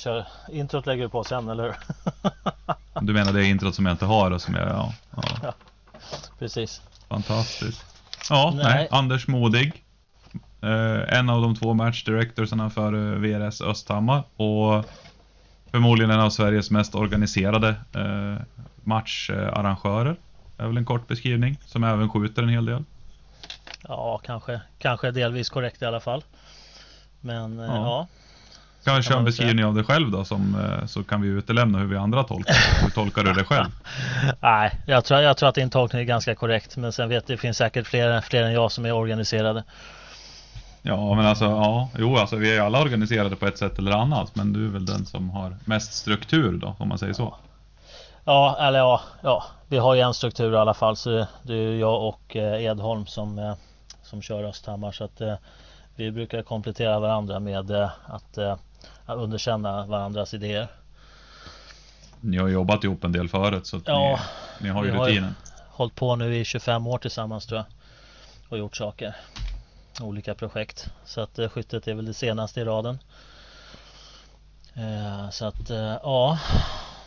kör, introt lägger du på sen, eller hur? Du menar det introt som jag inte har och som jag, ja. ja. Precis. Fantastiskt. Ja, nej. Nej. Anders Modig. Eh, en av de två match directorsarna för eh, VRS Östhammar och förmodligen en av Sveriges mest organiserade eh, matcharrangörer. är väl en kort beskrivning, som även skjuter en hel del. Ja, kanske, kanske delvis korrekt i alla fall. Men eh, Ja. Kan köra en beskrivning av dig själv då, som, eh, så kan vi utelämna hur vi andra tolkar Hur tolkar du det själv? Nej, jag tror, jag tror att din tolkning är ganska korrekt. Men sen vet jag, det finns säkert fler, fler än jag som är organiserade. Ja, men alltså, ja, jo, alltså vi är ju alla organiserade på ett sätt eller annat, men du är väl den som har mest struktur då, om man säger så. Ja, eller ja, ja. Vi har ju en struktur i alla fall. Så det, är ju jag och eh, Edholm som, eh, som kör Östhammar. Så att vi brukar komplettera varandra med att att underkänna varandras idéer. Ni har jobbat ihop en del förut, så Ja, ni, ni har ju vi har rutinen. Hållit på nu i 25 år tillsammans tror jag. Och gjort saker. Olika projekt. Så att eh, skyttet är väl det senaste i raden. Eh, så att eh, ja,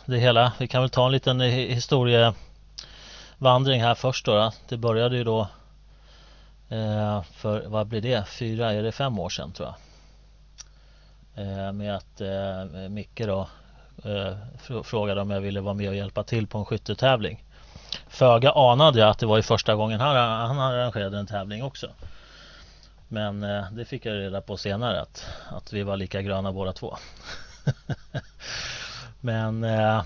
det hela. Vi kan väl ta en liten hi- historievandring här först då. då. Det började ju då eh, för, vad blir det? Fyra, är det fem år sedan tror jag. Eh, med att eh, Micke då eh, frågade om jag ville vara med och hjälpa till på en skyttetävling. Föga anade jag att det var ju första gången han, han arrangerade en tävling också. Men eh, det fick jag reda på senare att, att vi var lika gröna båda två. men, eh,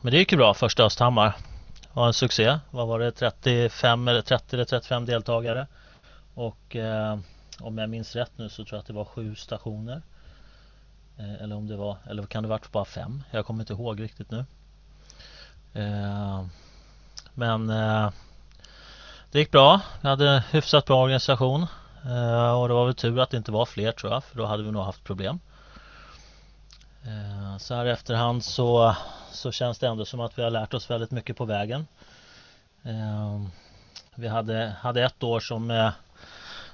men det gick ju bra första Östhammar. Det var en succé. Vad var det? 35 eller 30 eller 35 deltagare. Och eh, om jag minns rätt nu så tror jag att det var sju stationer. Eh, eller om det var, eller kan det varit bara fem? Jag kommer inte ihåg riktigt nu. Eh, men eh, det gick bra. Vi hade hyfsat bra organisation. Och det var väl tur att det inte var fler tror jag. För då hade vi nog haft problem. Så här i efterhand så, så känns det ändå som att vi har lärt oss väldigt mycket på vägen. Vi hade, hade ett år som,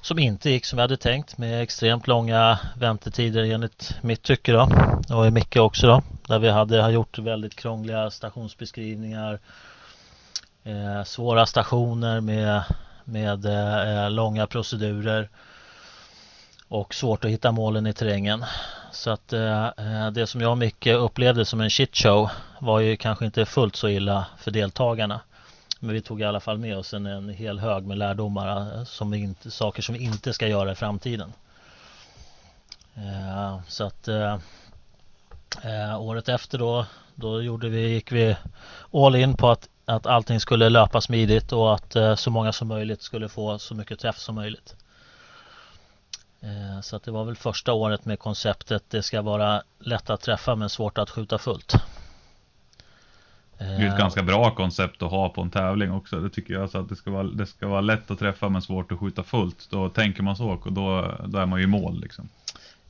som inte gick som vi hade tänkt med extremt långa väntetider enligt mitt tycke då. Och i Micke också då. Där vi hade har gjort väldigt krångliga stationsbeskrivningar. Eh, svåra stationer med, med eh, långa procedurer. Och svårt att hitta målen i terrängen. Så att eh, eh det som jag och Micke upplevde som en shitshow var ju kanske inte fullt så illa för deltagarna. Men vi tog i alla fall med oss en, en hel hög med lärdomar, eh, som vi inte, saker som vi inte ska göra i framtiden. Eh, så att eh, eh, året efter då, då gjorde vi, gick vi all in på att, att allting skulle löpa smidigt och att eh, så många som möjligt skulle få så mycket träff som möjligt. Eh, Så att det var väl första året med konceptet det ska vara lätt att träffa men svårt att skjuta fullt. Det är ett Eh, ganska bra koncept att ha på en tävling också. Det tycker jag. Alltså att det ska, vara, det ska vara lätt att träffa men svårt att skjuta fullt. Då tänker man så och då, då är man ju i mål liksom.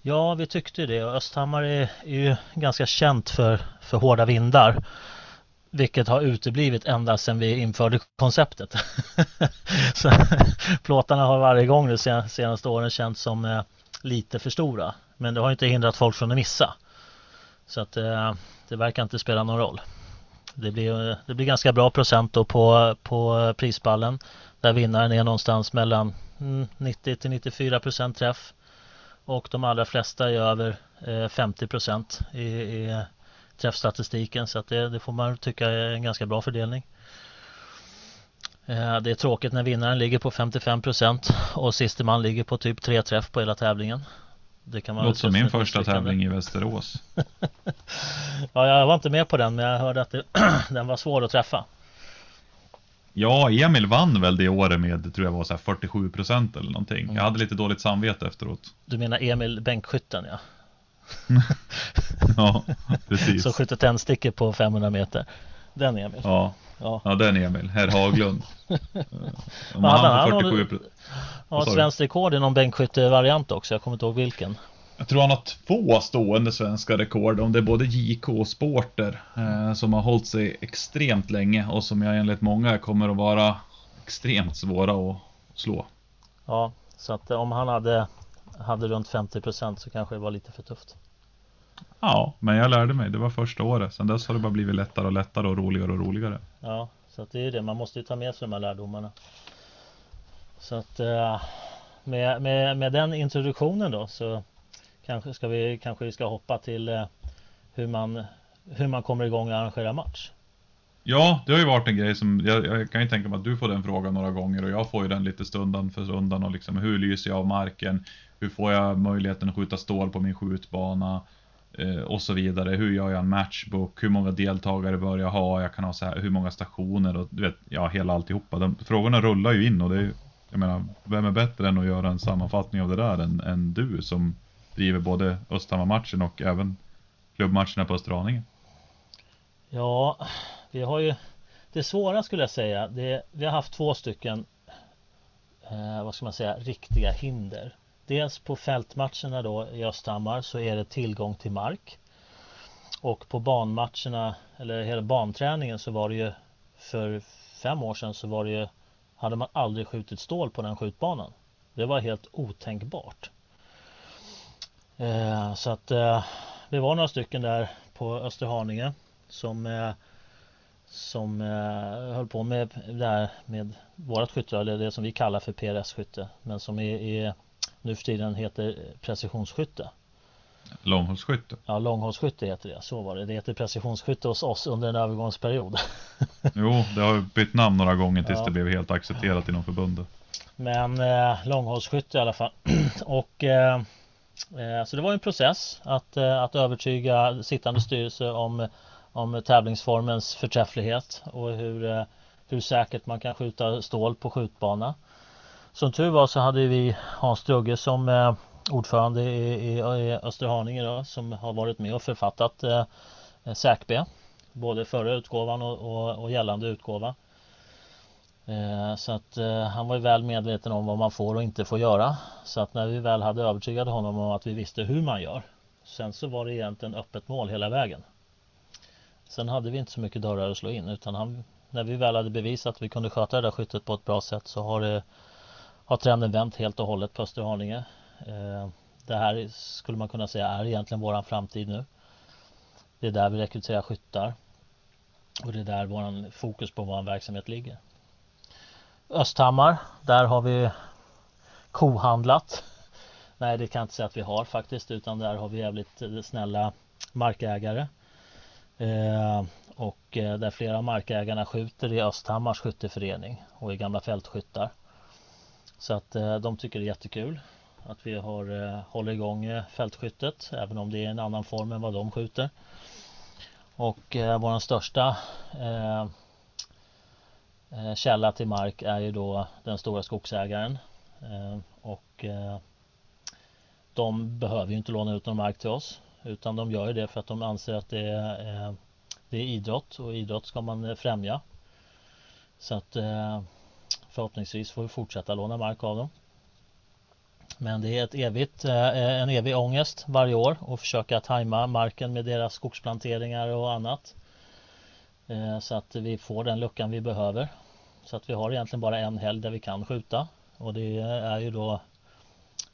Ja, vi tyckte det Östhammar är, är ju ganska känt för, för hårda vindar. Vilket har uteblivit ända sedan vi införde konceptet. Så, plåtarna har varje gång de sen- senaste åren känts som eh, lite för stora. Men det har inte hindrat folk från att missa. Så att eh, det verkar inte spela någon roll. Det blir, det blir ganska bra procent då på, på prispallen. Där vinnaren är någonstans mellan mm, 90 till 94 procent träff. Och de allra flesta är över eh, 50 procent i, i träffstatistiken. Så att det, det får man tycka är en ganska bra fördelning. Eh, det är tråkigt när vinnaren ligger på 55 procent och siste man ligger på typ tre träff på hela tävlingen. Det kan vara låter som min första tävling i Västerås. Ja, jag var inte med på den men jag hörde att det, den var svår att träffa. Ja, Emil vann väl det året med, tror jag var så här 47 procent eller någonting. Jag hade lite dåligt samvete efteråt. Du menar Emil bänkskytten ja. Ja, precis. Som skjuter tändstickor på 500 meter. Den Emil. Ja, Ja, ja den Emil, herr Haglund. Om han han håller- 47 pro- ja vad sa du? svenskt rekord i någon bänkskyttevariant också. Jag kommer inte ihåg vilken. Jag tror han har två stående svenska rekord, om det är både JK och Sporter, eh, som har hållit sig extremt länge och som jag enligt många kommer att vara extremt svåra att slå. Ja, så att om han hade, hade runt 50 procent så kanske det var lite för tufft. Ja, men jag lärde mig. Det var första året. Sen dess har det bara blivit lättare och lättare och roligare och roligare. Ja, så att det är ju det. Man måste ju ta med sig de här lärdomarna. Så att eh, med, med, med den introduktionen då så kanske ska vi kanske vi ska hoppa till eh, hur man hur man kommer igång och arrangerar match. Ja, det har ju varit en grej som, jag, jag, kan ju tänka mig att du får den frågan några gånger och jag får ju den lite stundan för stundan och liksom hur lyser jag av marken? Hur får jag möjligheten att skjuta stål på min skjutbana? Eh, och så vidare. Hur gör jag en matchbook? Hur många deltagare bör jag ha? Jag kan ha så här, hur många stationer och du vet, ja hela alltihopa. De, frågorna rullar ju in och det är jag menar, vem är bättre än att göra en sammanfattning av det där än, än du som driver både Östhammar-matchen och även klubbmatcherna på Österhaninge? Ja, vi har ju det svåra skulle jag säga. Det, vi har haft två stycken, eh, vad ska man säga, riktiga hinder. Dels på fältmatcherna då i Östhammar så är det tillgång till mark. Och på banmatcherna, eller hela banträningen så var det ju för fem år sedan så var det ju hade man aldrig skjutit stål på den skjutbanan. Det var helt otänkbart. Eh, så att eh, vi var några stycken där på Österhaninge som eh, som eh, höll på med det här med vårat skytte, eller det som vi kallar för PRS-skytte men som är, är nu för tiden heter precisionsskytte. Långhållsskytte? Ja, långhållsskytte heter det. Så var det. Det heter precisionsskytte hos oss under en övergångsperiod. jo, det har bytt namn några gånger tills ja. det blev helt accepterat inom förbundet. Men eh, långhållsskytte i alla fall. och eh, eh, så det var en process att, eh, att övertyga sittande styrelse om, om tävlingsformens förträfflighet och hur, eh, hur säkert man kan skjuta stål på skjutbana. Som tur var så hade vi Hans Drugge som eh, ordförande i, i, i Österhaninge då, som har varit med och författat eh, SÄKB. Både förra utgåvan och, och, och gällande utgåva. Eh, så att eh, han var ju väl medveten om vad man får och inte får göra. Så att när vi väl hade övertygat honom om att vi visste hur man gör. Sen så var det egentligen öppet mål hela vägen. Sen hade vi inte så mycket dörrar att slå in utan han, när vi väl hade bevisat att vi kunde sköta det där skyttet på ett bra sätt så har, det, har trenden vänt helt och hållet på Österhaninge. Eh, det här skulle man kunna säga är egentligen våran framtid nu. Det är där vi rekryterar skyttar och det är där våran fokus på vår verksamhet ligger. Östhammar, där har vi kohandlat. Nej, det kan jag inte säga att vi har faktiskt, utan där har vi jävligt snälla markägare. Eh, och eh, där flera av markägarna skjuter i Östhammars skytteförening och i gamla fältskyttar. Så att eh, de tycker det är jättekul att vi har, eh, håller igång eh, fältskyttet även om det är en annan form än vad de skjuter. Och eh, vår största eh, källa till mark är ju då den stora skogsägaren. Eh, och eh, de behöver ju inte låna ut någon mark till oss utan de gör ju det för att de anser att det är, det är idrott och idrott ska man främja. Så att förhoppningsvis får vi fortsätta låna mark av dem. Men det är ett evigt, eh, eh, en evig ångest varje år att försöka tajma marken med deras skogsplanteringar och annat. Eh, så att vi får den luckan vi behöver. Så att vi har egentligen bara en helg där vi kan skjuta. Och det är ju då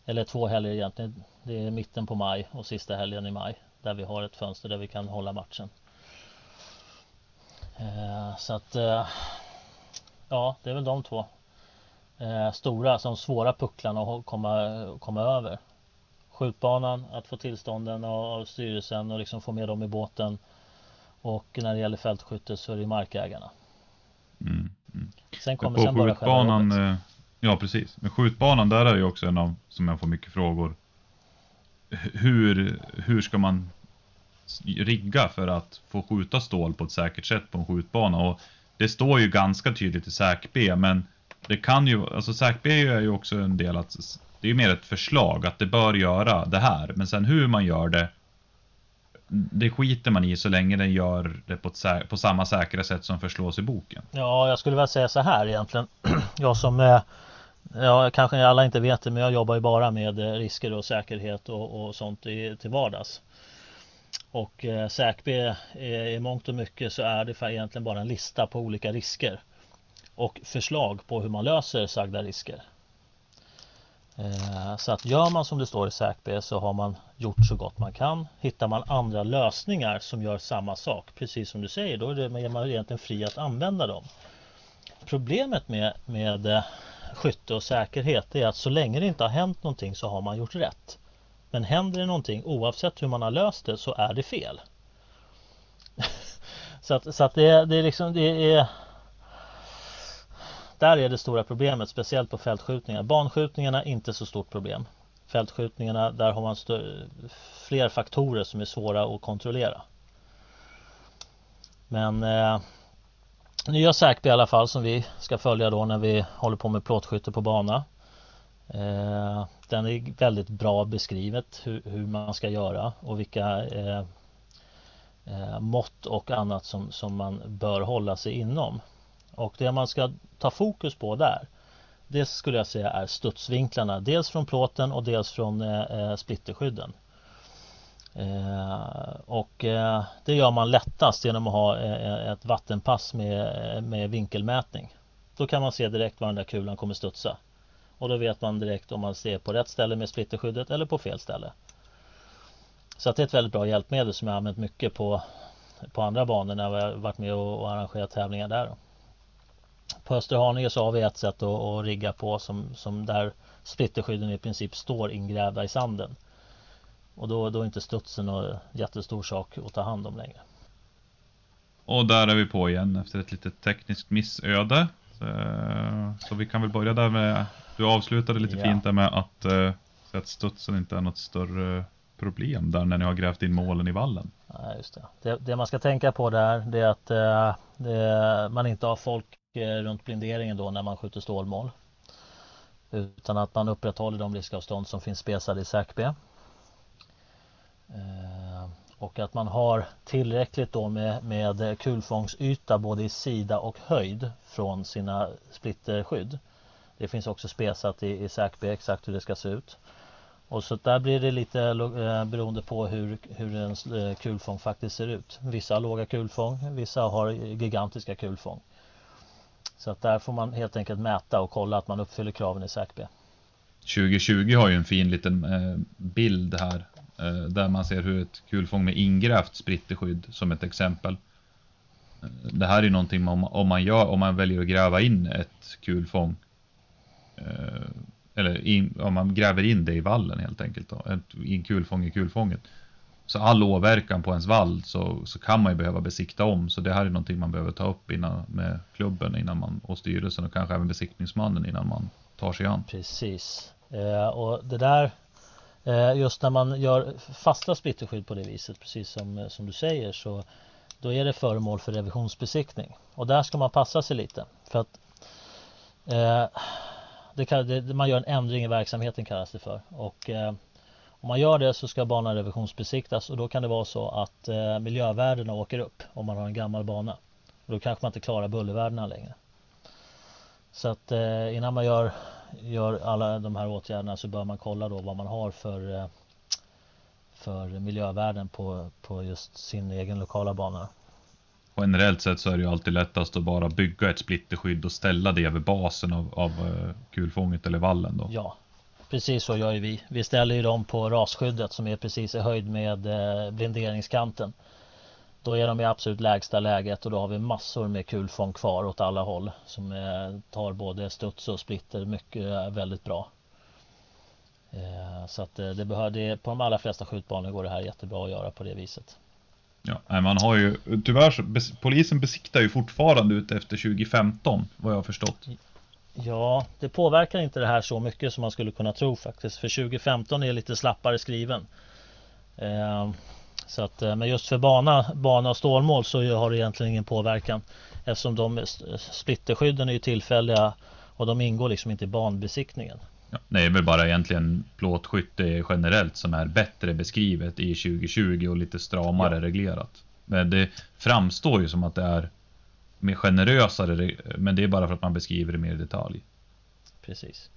Eller två helger egentligen. Det är mitten på maj och sista helgen i maj. Där vi har ett fönster där vi kan hålla matchen. Så att Ja, det är väl de två eh, stora som svåra pucklarna att komma, komma över. Skjutbanan, att få tillstånden av styrelsen och liksom få med dem i båten. Och när det gäller fältskytte så är det markägarna. Mm, mm. Sen kommer på sen bara skjutbanan, eh, Ja precis, men skjutbanan där är ju också en av som jag får mycket frågor. Hur, hur ska man rigga för att få skjuta stål på ett säkert sätt på en skjutbana? Och det står ju ganska tydligt i SÄK-B men det kan ju, alltså SACB är ju också en del att det är ju mer ett förslag att det bör göra det här. Men sen hur man gör det, det skiter man i så länge den gör det på, ett, på samma säkra sätt som förslås i boken. Ja, jag skulle vilja säga så här egentligen. Jag som, eh, ja kanske alla inte vet det, men jag jobbar ju bara med eh, risker och säkerhet och, och sånt i, till vardags. Och eh, SÄKB eh, i mångt och mycket så är det egentligen bara en lista på olika risker och förslag på hur man löser sagda risker. Eh, så att gör man som det står i SÄKB så har man gjort så gott man kan. Hittar man andra lösningar som gör samma sak, precis som du säger, då är man egentligen fri att använda dem. Problemet med, med eh, skytte och säkerhet är att så länge det inte har hänt någonting så har man gjort rätt. Men händer det någonting oavsett hur man har löst det så är det fel. så att, så att det, det är liksom det är där är det stora problemet, speciellt på fältskjutningar. Banskjutningarna är inte så stort problem. Fältskjutningarna, där har man fler faktorer som är svåra att kontrollera. Men eh, nya SÄKB i alla fall som vi ska följa då när vi håller på med plåtskytte på bana. Eh, den är väldigt bra beskrivet hur, hur man ska göra och vilka eh, eh, mått och annat som, som man bör hålla sig inom. Och det man ska ta fokus på där det skulle jag säga är studsvinklarna. Dels från plåten och dels från eh, eh splitterskydden. Eh, och eh, det gör man lättast genom att ha eh, eh ett vattenpass med, eh, med vinkelmätning. Då kan man se direkt var den där kulan kommer studsa. Och då vet man direkt om man ser på rätt ställe med splitterskyddet eller på fel ställe. Så att det är ett väldigt bra hjälpmedel som jag använt mycket på, på andra banor när jag varit med och, och arrangerat tävlingar där. På Österhaninge så har vi ett sätt att, att rigga på som, som där splitterskydden i princip står ingrävda i sanden. Och då, då är inte studsen någon jättestor sak att ta hand om längre. Och där är vi på igen efter ett litet tekniskt missöde. Så, så vi kan väl börja där med, du avslutade lite ja. fint där med att, uh, att studsen inte är något större problem där när ni har grävt in målen i vallen. Ja, just det. Det, det man ska tänka på där det är att uh, det, man inte har folk Eh, runt blinderingen då när man skjuter stålmål. Utan att man upprätthåller de riskavstånd som finns spesade i SÄKB. Och att man har tillräckligt då med, med kulfångsyta både i sida och höjd från sina splitterskydd. Det finns också spesat i, i SÄKB exakt hur det ska se ut. Och så där blir det lite eh, beroende på hur, hur en eh, kulfång faktiskt ser ut. Vissa har låga kulfång, vissa har gigantiska kulfång. Så att där får man helt enkelt mäta och kolla att man uppfyller kraven i SÄKB. 2020 har ju en fin liten eh, bild här Eh, där man ser hur ett kulfång med ingrävt splitterskydd som ett exempel. Eh, det här är någonting man, om man gör, om man väljer att gräva in ett kulfång eh, eller in, om man gräver in det i vallen helt enkelt då, ett kulfång i kulfånget så all åverkan på ens vall så, så kan man ju behöva besikta om. Så det här är någonting man behöver ta upp innan, med klubben innan man, och styrelsen och kanske även besiktningsmannen innan man tar sig an. Precis. Eh, och det där Eh, just när man gör fasta splitterskydd på det viset precis som, eh, som du säger så då är det föremål för revisionsbesiktning. Och där ska man passa sig lite. För att eh, det kan, det, man gör en ändring i verksamheten kallas det för. Och eh, om man gör det så ska banan revisionsbesiktas och då kan det vara så att eh, miljövärdena åker upp om man har en gammal bana. Och då kanske man inte klarar bullervärdena längre. Så att eh, innan man gör, gör alla de här åtgärderna så bör man kolla då vad man har för, eh, för miljövärden på, på just sin egen lokala bana. Generellt sett så är det ju alltid lättast att bara bygga ett splitterskydd och ställa det över basen av, av eh, kulfånget eller vallen då. Ja, Precis så gör ju vi. Vi ställer ju dem på rasskyddet som är precis i höjd med eh, blinderingskanten. Då är de i absolut lägsta läget och då har vi massor med kulfång kvar åt alla håll som eh, tar både studs och splitter mycket eh, väldigt bra. Så att det behöver, det, på de allra flesta skjutbanor går det här jättebra att göra på det viset. Ja, man har ju tyvärr så, polisen besiktar ju fortfarande ut efter 2015 vad jag har förstått. Ja, det påverkar inte det här så mycket som man skulle kunna tro faktiskt. För 2015 är lite slappare skriven. Så att, eh, men just för bana, bana och stålmål så har det egentligen ingen påverkan. Eftersom de splitterskydden är ju tillfälliga och de ingår liksom inte i banbesiktningen. Ja, det är väl bara egentligen plåtskytte generellt som är bättre beskrivet i 2020 och lite stramare ja. reglerat. Men det framstår ju som att det är mer generösare, men det är bara för att man beskriver det mer i detalj. Precis.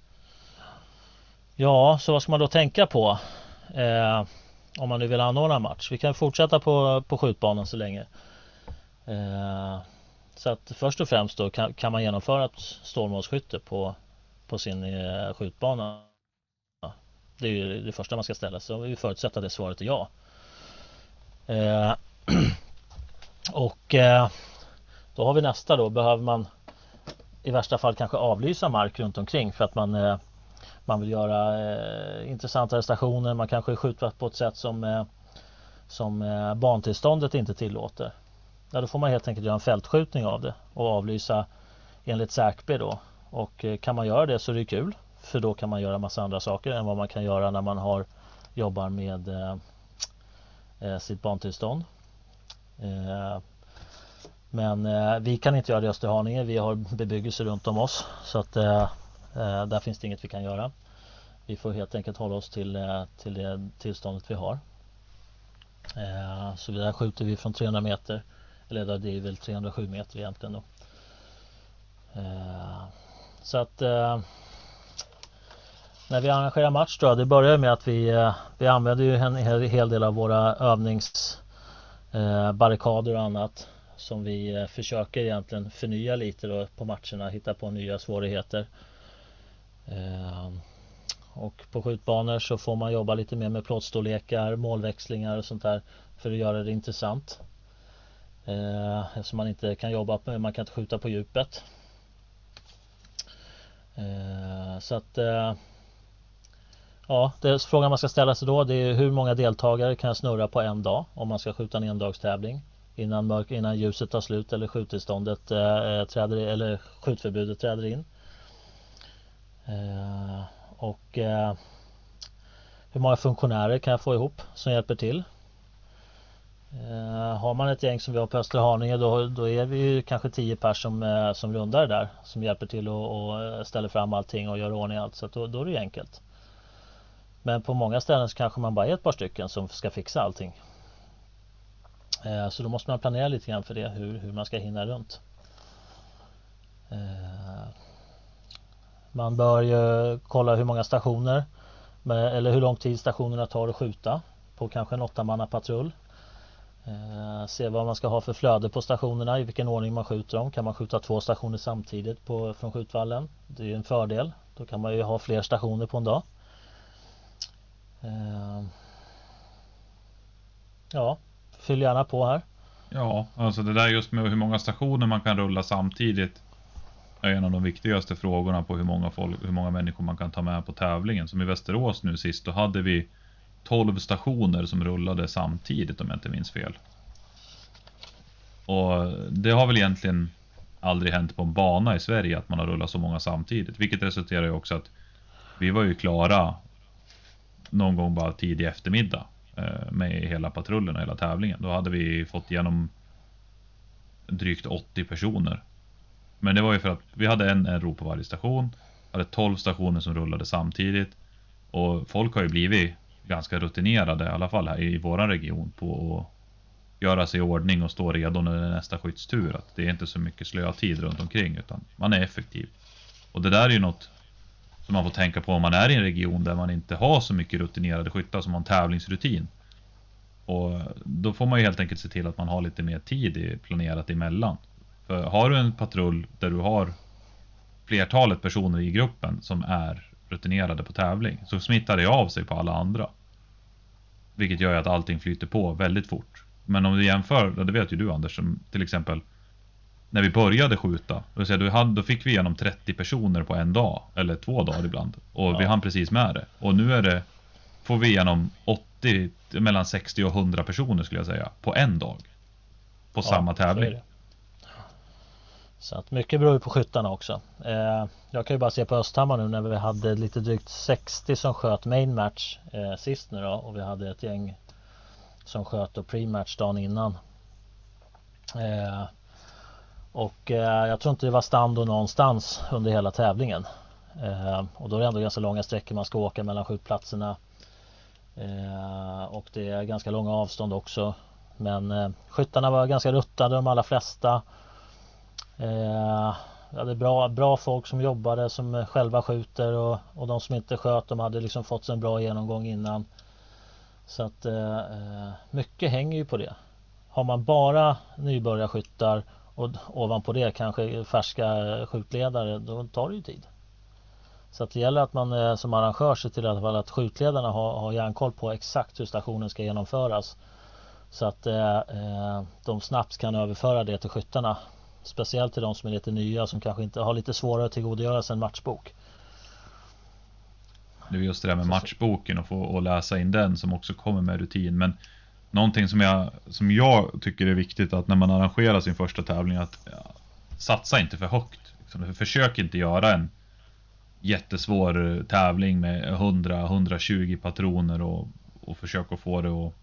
Ja, så vad ska man då tänka på? Eh, om man nu vill anordna match. Vi kan fortsätta på, på skjutbanan så länge. Eh, så att först och främst då kan, kan man genomföra ett stålmålsskytte på, på sin eh, skjutbana. Det är ju det första man ska ställa sig. Vi förutsätter att det svaret är ja. Eh, och eh, då har vi nästa då. Behöver man i värsta fall kanske avlysa mark runt omkring för att man eh, man vill göra eh, intressantare stationer. Man kanske skjuter på ett sätt som eh, som eh, bantillståndet inte tillåter. Ja, då får man helt enkelt göra en fältskjutning av det och avlysa enligt Säkby då. Och eh, kan man göra det så är det kul. För då kan man göra massa andra saker än vad man kan göra när man har jobbar med eh, eh sitt bantillstånd. Eh, men eh, vi kan inte göra det i Österhaninge. Vi har bebyggelse runt om oss. Så att eh, Eh, där finns det inget vi kan göra. Vi får helt enkelt hålla oss till, eh, till det tillståndet vi har. Eh, så där skjuter vi från 300 meter. Eller det är väl 307 meter egentligen då. Så att när vi arrangerar match då, det börjar med att vi, vi använder ju en hel del av våra övningsbarrikader och annat som vi försöker egentligen förnya lite då på matcherna, hitta på nya svårigheter. Ehm, och på skjutbanor så får man jobba lite mer med plåtstorlekar, målväxlingar och sånt där för att göra det intressant. Ehm, eftersom man inte kan jobba med, man kan inte skjuta på djupet. Ehm, så att eh, Ja, det frågan man ska ställa sig då det är hur många deltagare kan jag snurra på en dag om man ska skjuta en endagstävling innan, mörk, innan ljuset tar slut eller skjuttillståndet eh, eh, träder, eller skjutförbudet träder in. Eh, och eh, hur många funktionärer kan jag få ihop som hjälper till? Eh, har man ett gäng som vi har på Österhaninge då, då är vi ju kanske tio pers som, eh, som rundar där som hjälper till och, och eh, ställer fram allting och gör ordning allt så då, då är det ju enkelt. Men på många ställen så kanske man bara är ett par stycken som ska fixa allting. Eh, så då måste man planera lite grann för det, hur, hur man ska hinna runt. Man bör ju kolla hur många stationer eller hur lång tid stationerna tar att skjuta på kanske en åttamannapatrull. Eh, se vad man ska ha för flöde på stationerna, i vilken ordning man skjuter dem. Kan man skjuta två stationer samtidigt på, från skjutvallen? Det är en fördel. Då kan man ju ha fler stationer på en dag. Eh, ja, Fyll gärna på här. Ja, alltså det där just med hur många stationer man kan rulla samtidigt är en av de viktigaste frågorna på hur många, folk, hur många människor man kan ta med på tävlingen. Som i Västerås nu sist, då hade vi 12 stationer som rullade samtidigt om jag inte minns fel. Och det har väl egentligen aldrig hänt på en bana i Sverige att man har rullat så många samtidigt. Vilket resulterar ju också att vi var ju klara någon gång bara tidig eftermiddag. Eh, med hela patrullen och hela tävlingen. Då hade vi fått igenom drygt 80 personer. Men det var ju för att vi hade en, en ro på varje station. Hade 12 stationer som rullade samtidigt. Och folk har ju blivit ganska rutinerade, i alla fall här i våran region, på att göra sig i ordning och stå redo när det är nästa skyddstur. Att det är inte så mycket slötid runt omkring utan man är effektiv. Och det där är ju något som man får tänka på om man är i en region där man inte har så mycket rutinerade skyttar som har en tävlingsrutin. Och då får man ju helt enkelt se till att man har lite mer tid planerat emellan. För har du en patrull där du har flertalet personer i gruppen som är rutinerade på tävling så smittar det av sig på alla andra. Vilket gör att allting flyter på väldigt fort. Men om du jämför, det vet ju du Anders, som till exempel när vi började skjuta, då fick vi igenom 30 personer på en dag, eller två dagar ibland. Och ja. vi hann precis med det. Och nu är det, får vi igenom 80, mellan 60 och 100 personer skulle jag säga, på en dag. På ja, samma tävling. Så, att mycket beror ju på skyttarna också. Eh, jag kan ju bara se på Östhammar nu när vi hade lite drygt 60 som sköt main match eh, sist nu då och vi hade ett gäng som sköt då pre-match dagen innan. Eh, och eh, jag tror inte det var stando någonstans under hela tävlingen. Eh, och då är det ändå ganska långa sträckor man ska åka mellan skjutplatserna. Eh, och det är ganska långa avstånd också. Men eh, skyttarna var ganska ruttade de allra flesta. Eh, vi hade bra, bra folk som jobbade som själva skjuter och, och de som inte sköt de hade liksom fått sig en bra genomgång innan. Så att eh, eh mycket hänger ju på det. Har man bara nybörjarskyttar och ovanpå det kanske färska eh, skjutledare, då tar det ju tid. Så att det gäller att man eh, som arrangör ser till att, att skjutledarna har, har järnkoll på exakt hur stationen ska genomföras. Så att eh, eh de snabbt kan överföra det till skyttarna. Speciellt till de som är lite nya som kanske inte har lite svårare att tillgodogöra sig en matchbok. Det är just det där med matchboken och få och läsa in den som också kommer med rutin. Men någonting som jag, som jag tycker är viktigt att när man arrangerar sin första tävling att ja, satsa inte för högt. Liksom. Försök inte göra en jättesvår tävling med 100-120 patroner och, och försök att få det att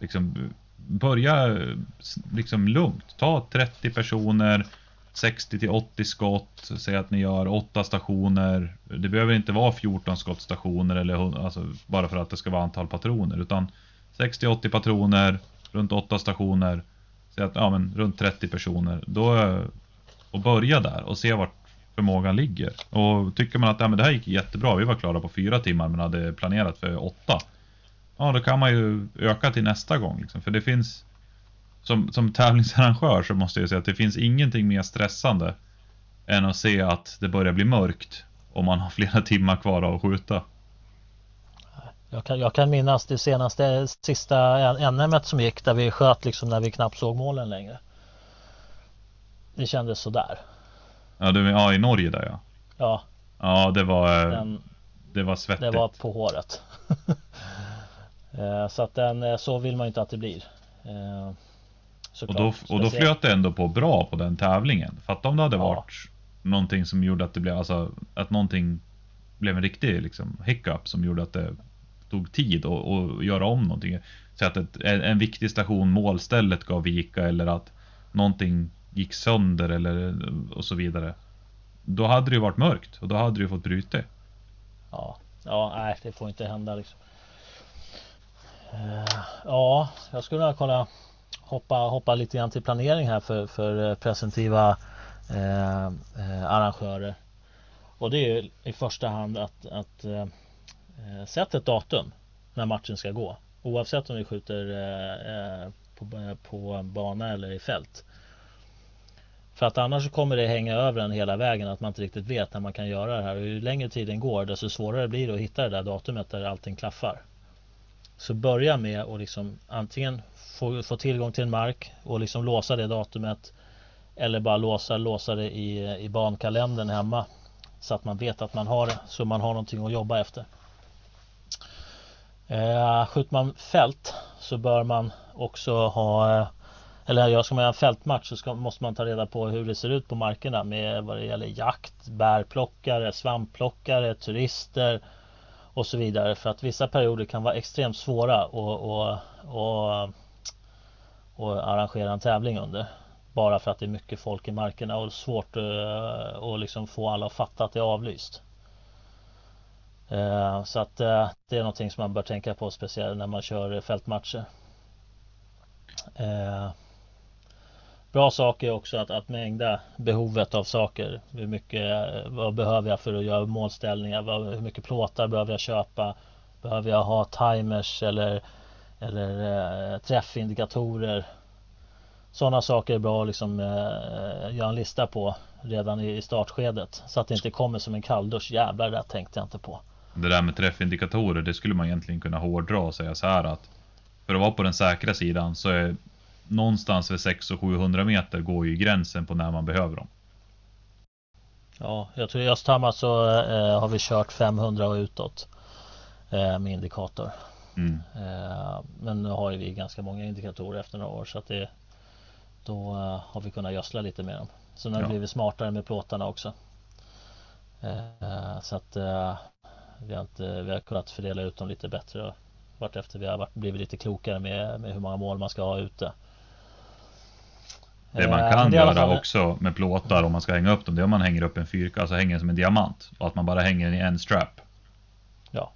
liksom börja liksom lugnt. Ta 30 personer, 60 till 80 skott, säg att ni gör 8 stationer. Det behöver inte vara 14 skottstationer eller alltså, bara för att det ska vara antal patroner utan 60-80 patroner, runt 8 stationer. Säg att ja, men runt 30 personer. Då, och börja där och se vart förmågan ligger. Och tycker man att ja, men det här gick jättebra, vi var klara på 4 timmar men hade planerat för 8. Ja, då kan man ju öka till nästa gång. Liksom. För det finns som, som tävlingsarrangör så måste jag säga att det finns ingenting mer stressande än att se att det börjar bli mörkt och man har flera timmar kvar av att skjuta. Jag kan, jag kan minnas det senaste sista NM som gick där vi sköt liksom när vi knappt såg målen längre. Det kändes sådär. Ja, du, ja i Norge där ja. Ja. Ja, det var, Den, det var svettigt. Det var på håret. Eh, så att den, eh, så vill man inte att det blir. Eh, och då, och då flöt det ändå på bra på den tävlingen. Fatta om det hade ja. varit någonting som gjorde att det blev, alltså att någonting blev en riktig liksom, hiccup som gjorde att det tog tid att göra om någonting. Så att ett, en viktig station, målstället gav vika eller att någonting gick sönder eller och så vidare. Då hade det ju varit mörkt och då hade du fått bryta. Ja, ja, nej, det får inte hända liksom. Eh, ja, jag skulle vilja kolla hoppa, hoppa lite grann till planering här för, för eh, presentiva eh, eh, arrangörer. Och det är i första hand att, att eh sätta ett datum när matchen ska gå. Oavsett om vi skjuter eh, på, på bana eller i fält. För att annars kommer det hänga över en hela vägen att man inte riktigt vet när man kan göra det här. Och ju längre tiden går desto svårare blir det att hitta det där datumet där allting klaffar. Så börja med att liksom antingen få, få tillgång till en mark och liksom låsa det datumet. Eller bara låsa, låsa det i, i bankalendern hemma. Så att man vet att man har det. Så man har någonting att jobba efter. Eh, skjuter man fält så bör man också ha eh, eller eller ska man göra en fältmatch så ska, måste man ta reda på hur det ser ut på markerna med vad det gäller jakt, bärplockare, svampplockare, turister och så vidare. För att vissa perioder kan vara extremt svåra att och, och, och arrangera en tävling under. Bara för att det är mycket folk i markerna och svårt uh, att liksom få alla att fatta att det är avlyst. Uh, så att uh, det är någonting som man bör tänka på speciellt när man kör fältmatcher. Bra saker också att, att mängda behovet av saker. Hur mycket, eh, vad behöver jag för att göra målställningar? Vad, hur mycket plåtar behöver jag köpa? Behöver jag ha timers eller, eller äh, träffindikatorer? Sådana saker är bra att liksom, äh, göra en lista på redan i startskedet. Så att det inte kommer som en kalldusch. Jävlar, det där tänkte jag inte på. Det där med träffindikatorer, det skulle man egentligen kunna hårdra och säga så här att för att vara på den säkra sidan så är någonstans vid 600 700 meter går ju gränsen på när man behöver dem. Ja, jag tror i Östhammar så eh, har vi kört 500 och utåt eh, med indikator. Mm. Eh, men nu har ju vi ganska många indikatorer efter några år så att det då eh, har vi kunnat gödsla lite med dem. Så nu har ja. blivit smartare med plåtarna också. Eh, så att eh, vi har, inte, vi har kunnat fördela ut dem lite bättre vartefter vi har varit, blivit lite klokare med, med hur många mål man ska ha ute. Det man eh, kan göra fall... också med plåtar om man ska hänga upp dem, det är om man hänger upp en fyrkant, alltså hänger som en diamant. Och att man bara hänger den i en strap. Ja.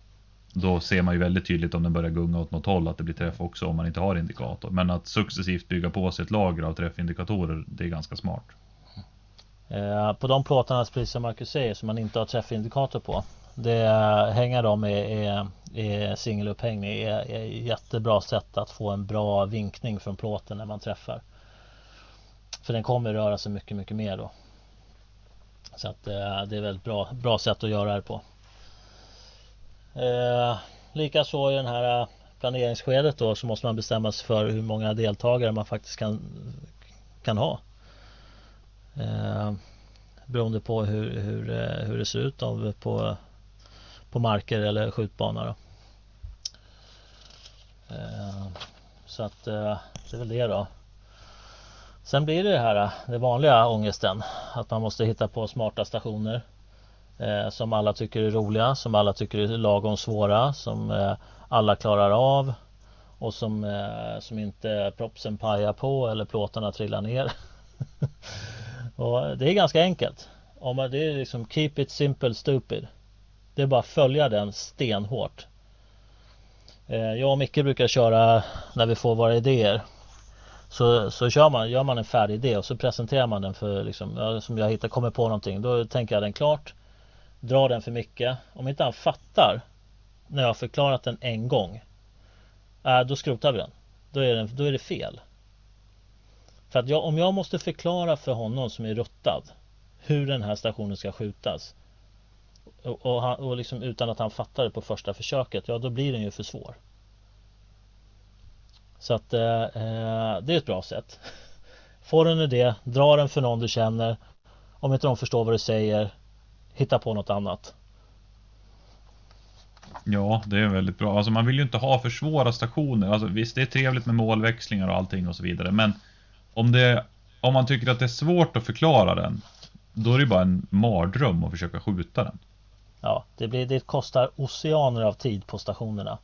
Då ser man ju väldigt tydligt om den börjar gunga åt något håll att det blir träff också om man inte har indikator. Men att successivt bygga på sig ett lager av träffindikatorer, det är ganska smart. Eh, på de plåtarna, precis som Marcus säger, som man inte har träffindikator på. Det hänga dem i, i, i singelupphängning är, är jättebra sätt att få en bra vinkning från plåten när man träffar. För den kommer röra sig mycket, mycket mer då. Så att eh, det är väldigt bra, bra sätt att göra det på. Eh, Likaså i den här eh, planeringsskedet då så måste man bestämma sig för hur många deltagare man faktiskt kan, kan ha. Eh, beroende på hur, hur, eh, hur det ser ut då, på, på marker eller skjutbana. Eh, så att eh, det är väl det då. Sen blir det det här, äh, det vanliga ångesten. Att man måste hitta på smarta stationer. Eh, som alla tycker är roliga, som alla tycker är lagom svåra, som eh, alla klarar av och som, eh, som inte propsen pajar på eller plåtarna trillar ner. och det är ganska enkelt. Om man, det är liksom keep it simple stupid. Det är bara att följa den stenhårt. Eh, jag och Micke brukar köra när vi får våra idéer. Så, så kör man, gör man en färdig idé och så presenterar man den för liksom, som jag hittar, kommer på någonting. Då tänker jag den klart. Drar den för mycket. Om inte han fattar när jag har förklarat den en gång. Äh, då skrotar vi den. Då är, den, då är det fel. För att jag, om jag måste förklara för honom som är ruttad hur den här stationen ska skjutas och, och, han, och liksom utan att han fattar det på första försöket, ja då blir den ju för svår. Så att eh, eh det är ett bra sätt. Får du en idé, dra den för någon du känner. Om inte de förstår vad du säger, hitta på något annat. Ja, det är väldigt bra. Alltså man vill ju inte ha för svåra stationer. Alltså visst, det är trevligt med målväxlingar och allting och så vidare, men om, det, om man tycker att det är svårt att förklara den, då är det bara en mardröm att försöka skjuta den. Ja, det, blir, det kostar oceaner av tid på stationerna.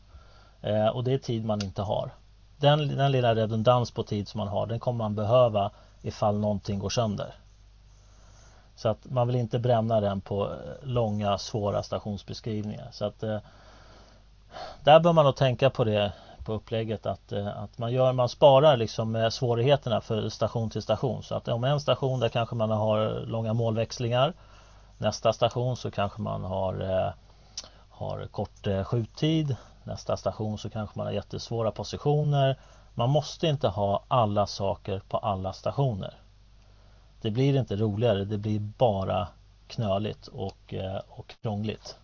Eh, och det är tid man inte har. Den, den lilla redundans på tid som man har, den kommer man behöva ifall någonting går sönder. Så att man vill inte bränna den på eh, långa svåra stationsbeskrivningar. Så att eh, där bör man nog tänka på det på upplägget att, eh, att man, gör, man sparar liksom svårigheterna för station till station. Så att om en station där kanske man har långa målväxlingar. Nästa station så kanske man har, eh, har kort eh, skjuttid. Nästa station så kanske man har jättesvåra positioner. Man måste inte ha alla saker på alla stationer. Det blir inte roligare, det blir bara knöligt och, eh, och krångligt.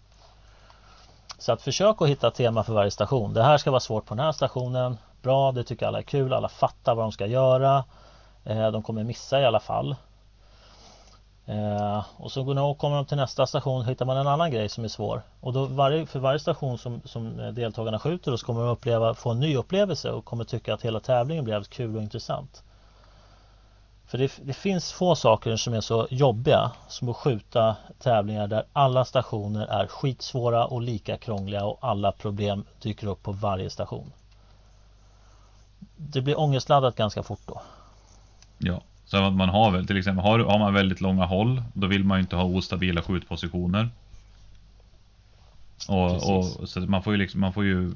Så att försök att hitta tema för varje station. Det här ska vara svårt på den här stationen. Bra, det tycker alla är kul. Alla fattar vad de ska göra. Eh, de kommer missa i alla fall. Eh, och så kommer de till nästa station hittar man en annan grej som är svår. Och då varje, för varje station som, som eh, deltagarna skjuter så kommer de uppleva, få en ny upplevelse och kommer tycka att hela tävlingen blev kul och intressant. För det, det, finns få saker som är så jobbiga som att skjuta tävlingar där alla stationer är skitsvåra och lika krångliga och alla problem dyker upp på varje station. Det blir ångestladdat ganska fort då. Ja, så att man har väl till exempel har, har man väldigt långa håll då vill man ju inte ha ostabila skjutpositioner. Och, och, så man får ju liksom, man får ju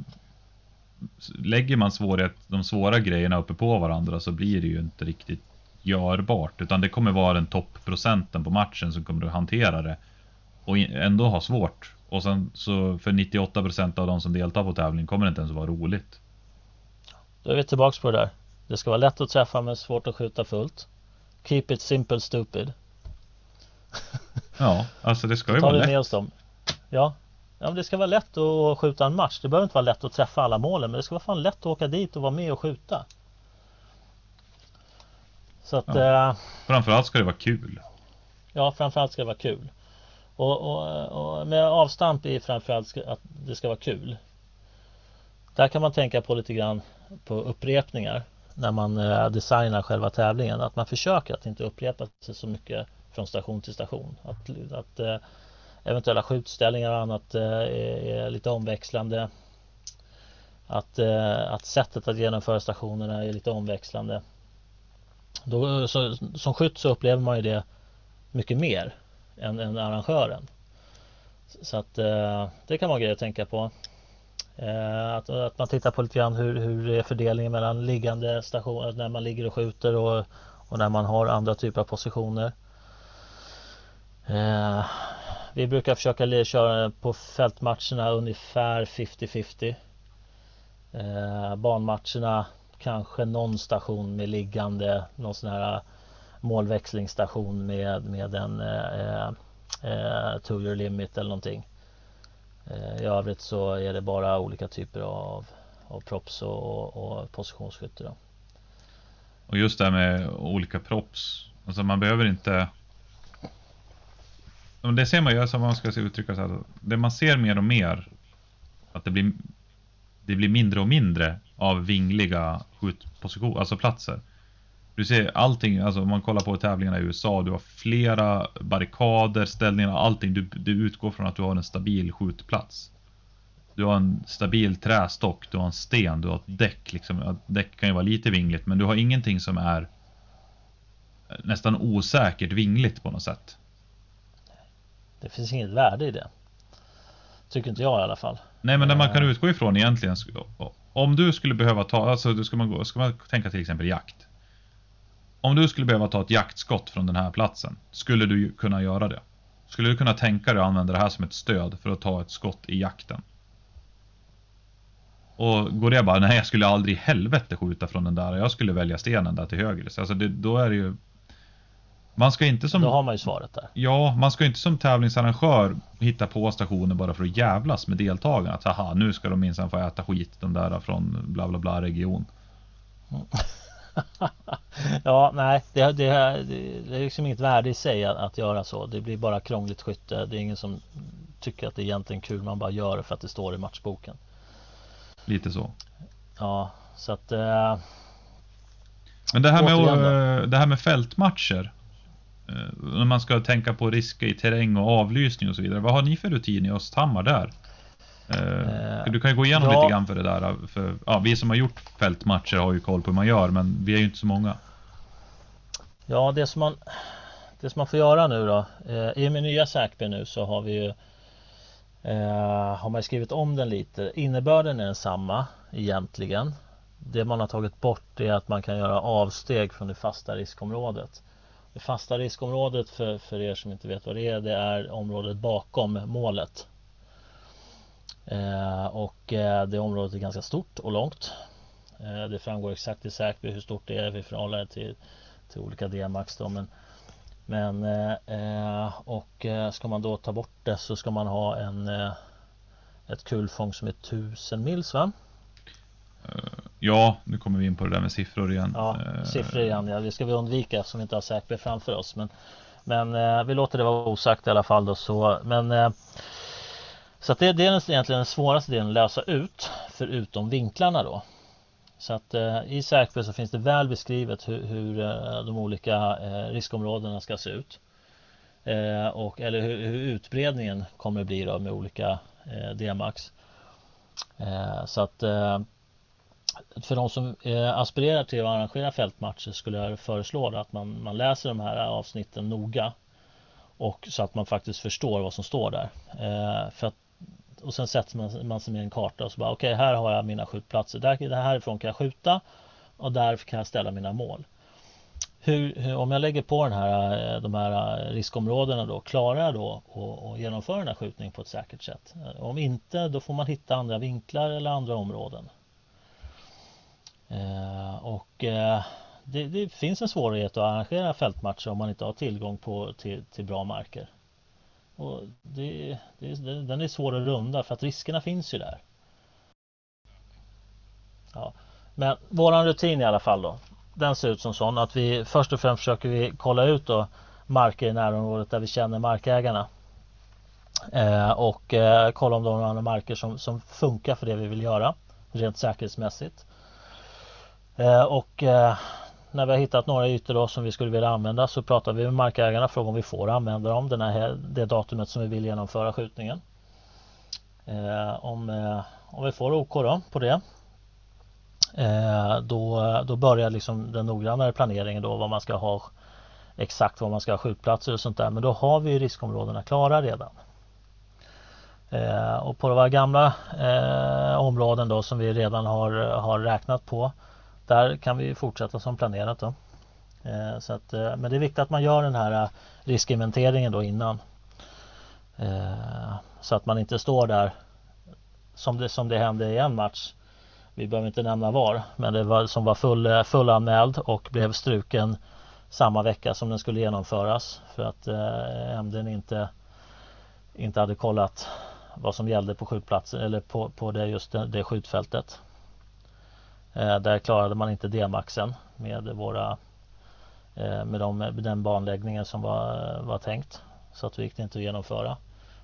Lägger man svårighet, de svåra grejerna uppe på varandra så blir det ju inte riktigt görbart. Utan det kommer vara den toppprocenten på matchen som kommer att hantera det. Och ändå ha svårt. Och sen så för 98% av de som deltar på tävlingen kommer det inte ens vara roligt. Då är vi tillbaks på det där. Det ska vara lätt att träffa men svårt att skjuta fullt. Keep it simple stupid. ja, alltså det ska ju vara lätt. med oss dem. Ja. ja, men det ska vara lätt att skjuta en match. Det behöver inte vara lätt att träffa alla målen men det ska vara fan lätt att åka dit och vara med och skjuta. Så att, ja. eh, framförallt ska det vara kul. Ja, framförallt ska det vara kul. Och, och, och med avstamp i framförallt att det ska vara kul. Där kan man tänka på lite grann på upprepningar när man eh, designar själva tävlingen. Att man försöker att inte upprepa sig så mycket från station till station. Att, att eh, eventuella skjutställningar och annat eh, är, lite omväxlande. Att, att sättet att genomföra stationerna är lite omväxlande. Då, så, som skytt så upplever man ju det mycket mer än, än arrangören. Så att det kan vara grejer att tänka på. Eh, att, att, man tittar på lite grann hur, hur är fördelningen mellan liggande stationer, när man ligger och skjuter och, och när man har andra typer av positioner. Eh, vi brukar försöka köra på fältmatcherna ungefär 50-50. Eh, banmatcherna kanske någon station med liggande, någon sån här målväxlingsstation med, med en eh, eh, eh limit eller någonting. Eh, I övrigt så är det bara olika typer av, av props och, och positionsskytte. Då. Och just det här med olika props. Alltså man behöver inte... Det ser man ju, alltså, som man ska uttrycka så här, det man ser mer och mer att det blir, det blir mindre och mindre av vingliga skjutpositioner, alltså platser. Du ser allting, alltså om man kollar på tävlingarna i USA, du har flera barrikader, ställningar, allting. Du, du utgår från att du har en stabil skjutplats. Du har en stabil trästock, du har en sten, du har ett däck. Liksom. Däck kan ju vara lite vingligt, men du har ingenting som är nästan osäkert vingligt på något sätt. Det finns inget värde i det. Tycker inte jag i alla fall. Nej, men det man kan eh. utgå ifrån egentligen. Om du skulle behöva ta, alltså ska man, gå, ska man tänka till exempel jakt. Om du skulle behöva ta ett jaktskott från den här platsen, skulle du kunna göra det? Skulle du kunna tänka dig att använda det här som ett stöd för att ta ett skott i jakten? Och går det bara, nej jag skulle aldrig i helvete skjuta från den där, jag skulle välja stenen där till höger. Alltså det, då är det ju... Man ska inte som... Då har man ju svaret där. Ja, man ska inte som tävlingsarrangör hitta på stationer bara för att jävlas med deltagarna. Att haha, nu ska de minsann få äta skit de där från bla bla bla region. Ja, nej, det, det, det är liksom inget värde i sig att, att, göra så. Det blir bara krångligt skytte. Det är ingen som tycker att det är egentligen kul. Man bara gör det för att det står i matchboken. Lite så. Ja, så att... Eh, Men det här, med, det här med fältmatcher. Eh, när man ska tänka på risker i terräng och avlysning och så vidare. Vad har ni för rutin i Östhammar där? Eh, du kan ju gå igenom ja. lite grann för det där. För, ja, vi som har gjort fältmatcher har ju koll på hur man gör, men vi är ju inte så många. Ja, det som man, det som man får göra nu då. Eh, I med nya SACB nu så har vi ju eh, har man skrivit om den lite. Innebörden är densamma egentligen. Det man har tagit bort är att man kan göra avsteg från det fasta riskområdet. Det fasta riskområdet för, för er som inte vet vad det är, det är området bakom målet. Eh, och eh, det området är ganska stort och långt. Eh, det framgår exakt i Säkby hur stort det är i förhållande till, till olika DMAX. Men men och ska man då ta bort det så ska man ha en ett kulfång som är 1000 mils va? Ja, nu kommer vi in på det där med siffror igen. Ja, siffror igen. Ja, det ska vi undvika eftersom vi inte har Säkby framför oss. Men, men vi låter det vara osagt i alla fall. Då, så, men så att det, det är egentligen den svåraste delen att lösa ut förutom vinklarna då. Så att eh, i säkerhet så finns det väl beskrivet hur, hur de olika eh, riskområdena ska se ut. Eh, och, eller hur, hur, utbredningen kommer att bli då med olika eh, DMAX. Eh, så att eh, för de som eh, aspirerar till att arrangera fältmatcher skulle jag föreslå att man, man läser de här avsnitten noga och så att man faktiskt förstår vad som står där. för att och sen sätter man, man sig med en karta och så bara okej okay, här har jag mina skjutplatser. Där, härifrån kan jag skjuta och där kan jag ställa mina mål. Hur, hur, om jag lägger på den här, eh, de här eh, riskområdena då, klarar jag då att genomföra den här skjutningen på ett säkert sätt? Om inte, då får man hitta andra vinklar eller andra områden. Eh, och eh, det, det, finns en svårighet att arrangera fältmatcher om man inte har tillgång på, till, till bra marker. Och det, det, den är svår att runda för att riskerna finns ju där. Ja. Men våran rutin i alla fall då. Den ser ut som sån att vi först och främst försöker vi kolla ut då marker i närområdet där vi känner markägarna. Eh, och eh, kolla om de har några marker som, som funkar för det vi vill göra rent säkerhetsmässigt. Eh, och eh, när vi har hittat några ytor då som vi skulle vilja använda så pratar vi med markägarna och frågar om vi får använda dem den här, det datumet som vi vill genomföra skjutningen. Eh, om, eh, om vi får OK då på det eh, då, då börjar liksom den noggrannare planeringen då vad man ska ha exakt vad man ska ha skjutplatser och sånt där men då har vi riskområdena klara redan. Eh, och på våra gamla eh, områden då som vi redan har, har räknat på där kan vi fortsätta som planerat då. Eh, så att, eh, men det är viktigt att man gör den här eh, riskinventeringen då innan. Så att man inte står där som det, som det hände i en match. Vi behöver inte nämna var, men det var som var full, fullanmäld och blev struken samma vecka som den skulle genomföras för att eh, MDn inte, inte hade kollat vad som gällde på skjutplatsen eller på, på det, just det, det skjutfältet. Eh, där klarade man inte D-maxen med våra eh, med, de, med den banläggningen som var, var tänkt. Så att det gick det inte att genomföra.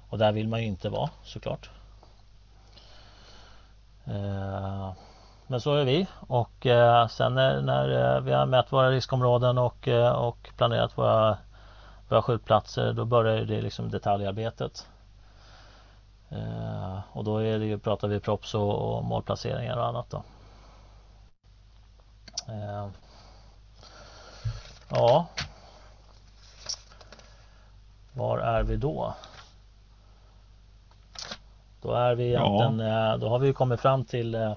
Och där vill man ju inte vara såklart. Eh, men så är vi och eh, sen när, när eh, vi har mätt våra riskområden och, och planerat våra, våra skjutplatser då börjar det liksom detaljarbetet. Och då är det ju, pratar vi props och, och målplaceringar och annat då. Ja. Var är vi då? Då är vi egentligen, ja. då har vi kommit fram till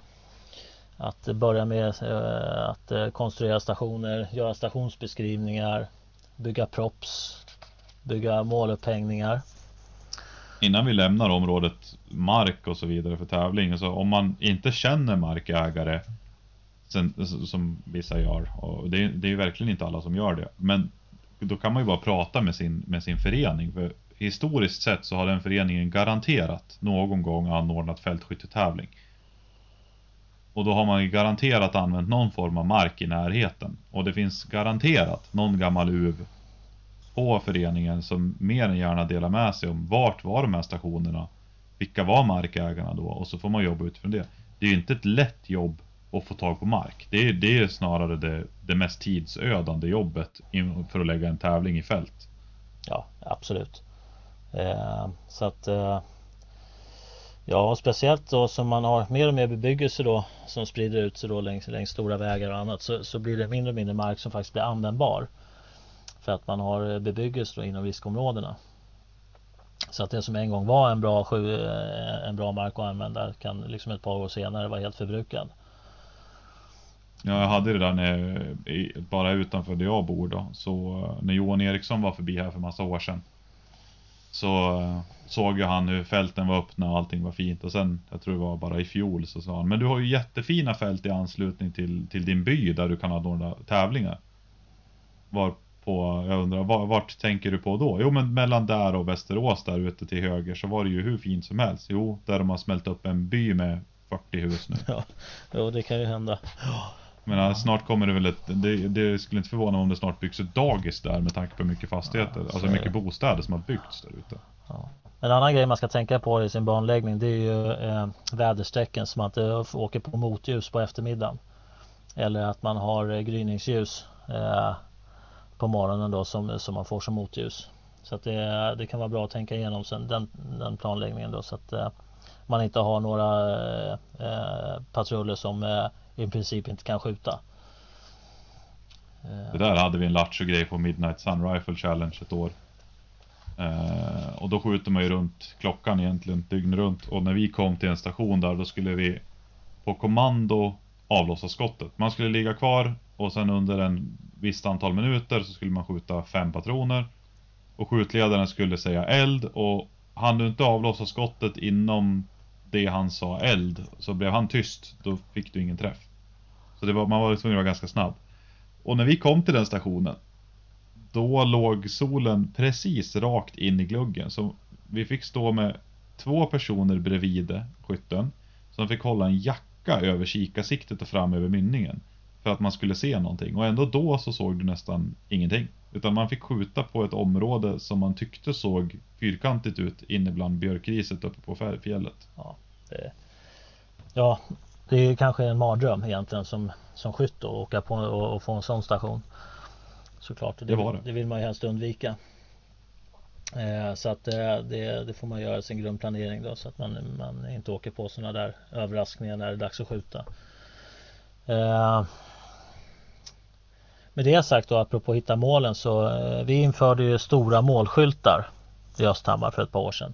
att börja med eh, att eh, konstruera stationer, göra stationsbeskrivningar, bygga props, bygga målupphängningar. Innan vi lämnar området mark och så vidare för tävling, så om man inte känner markägare som vissa gör, och det är, det är verkligen inte alla som gör det, men då kan man ju bara prata med sin, med sin förening. För historiskt sett så har den föreningen garanterat någon gång anordnat fältskyttetävling. Och då har man ju garanterat använt någon form av mark i närheten. Och det finns garanterat någon gammal UV på föreningen som mer än gärna delar med sig om vart var de här stationerna? Vilka var markägarna då? Och så får man jobba utifrån det. Det är ju inte ett lätt jobb och få tag på mark. Det är, det är snarare det, det mest tidsödande jobbet för att lägga en tävling i fält. Ja, absolut. Eh, så att eh, Ja, speciellt då som man har mer och mer bebyggelse då som sprider ut sig då längs, längs stora vägar och annat så, så blir det mindre och mindre mark som faktiskt blir användbar. För att man har eh, bebyggelse då inom riskområdena. Så att det som en gång var en bra, eh, en bra mark att använda kan liksom ett par år senare vara helt förbrukad. Ja, jag hade det där när, bara utanför där jag bor då. Så eh, när Johan Eriksson var förbi här för massa år sedan. Så eh, såg ju han hur fälten var öppna och allting var fint och sen, jag tror det var bara i fjol så sa han, men du har ju jättefina fält i anslutning till, till din by där du kan ha några tävlingar. Var på, jag undrar, vart, vart tänker du på då? Jo men mellan där och Västerås där ute till höger så var det ju hur fint som helst. Jo, där de har smält upp en by med 40 hus nu. Ja, jo det kan ju hända. Men ja. snart kommer det väl ett, det, det, skulle inte förvåna mig om det snart byggs ett dagis där med tanke på hur mycket fastigheter, ja, alltså mycket bostäder som har byggts där ute. Ja. En annan grej man ska tänka på i sin banläggning det är ju eh, väderstrecken så man inte åker på motljus på eftermiddagen. Eller att man har eh, gryningsljus eh, på morgonen då som, som man får som motljus. Så att det, det kan vara bra att tänka igenom sen den, den planläggningen då så att eh, man inte har några eh, eh, patruller som eh, i princip inte kan skjuta. Eh. Det där hade vi en lattjo-grej på Midnight Sun Rifle Challenge ett år. Eh, och då skjuter man ju runt klockan egentligen dygnet runt. Och när vi kom till en station där då skulle vi på kommando avlossa skottet. Man skulle ligga kvar och sen under en visst antal minuter så skulle man skjuta fem patroner. Och skjutledaren skulle säga eld och hann du inte avlossa skottet inom det han sa eld så blev han tyst. Då fick du ingen träff. Så det var, man var tvungen att vara ganska snabb. Och när vi kom till den stationen då låg solen precis rakt in i gluggen. Så vi fick stå med två personer bredvid skytten. Som fick hålla en jacka över kikarsiktet och fram över mynningen. För att man skulle se någonting. Och ändå då så såg du nästan ingenting. Utan man fick skjuta på ett område som man tyckte såg fyrkantigt ut inne bland björkriset uppe på fjället. Ja, ja, det är kanske en mardröm egentligen som, som skytt att åka på och, och få en sån station. Såklart, det, det, var det. det vill man ju helst undvika. Eh, så att eh, det, det, får man göra sin grundplanering då så att man, man inte åker på sådana där överraskningar när det är dags att skjuta. Eh, med det sagt då apropå att hitta målen så eh, vi införde ju stora målskyltar i Östhammar för ett par år sedan.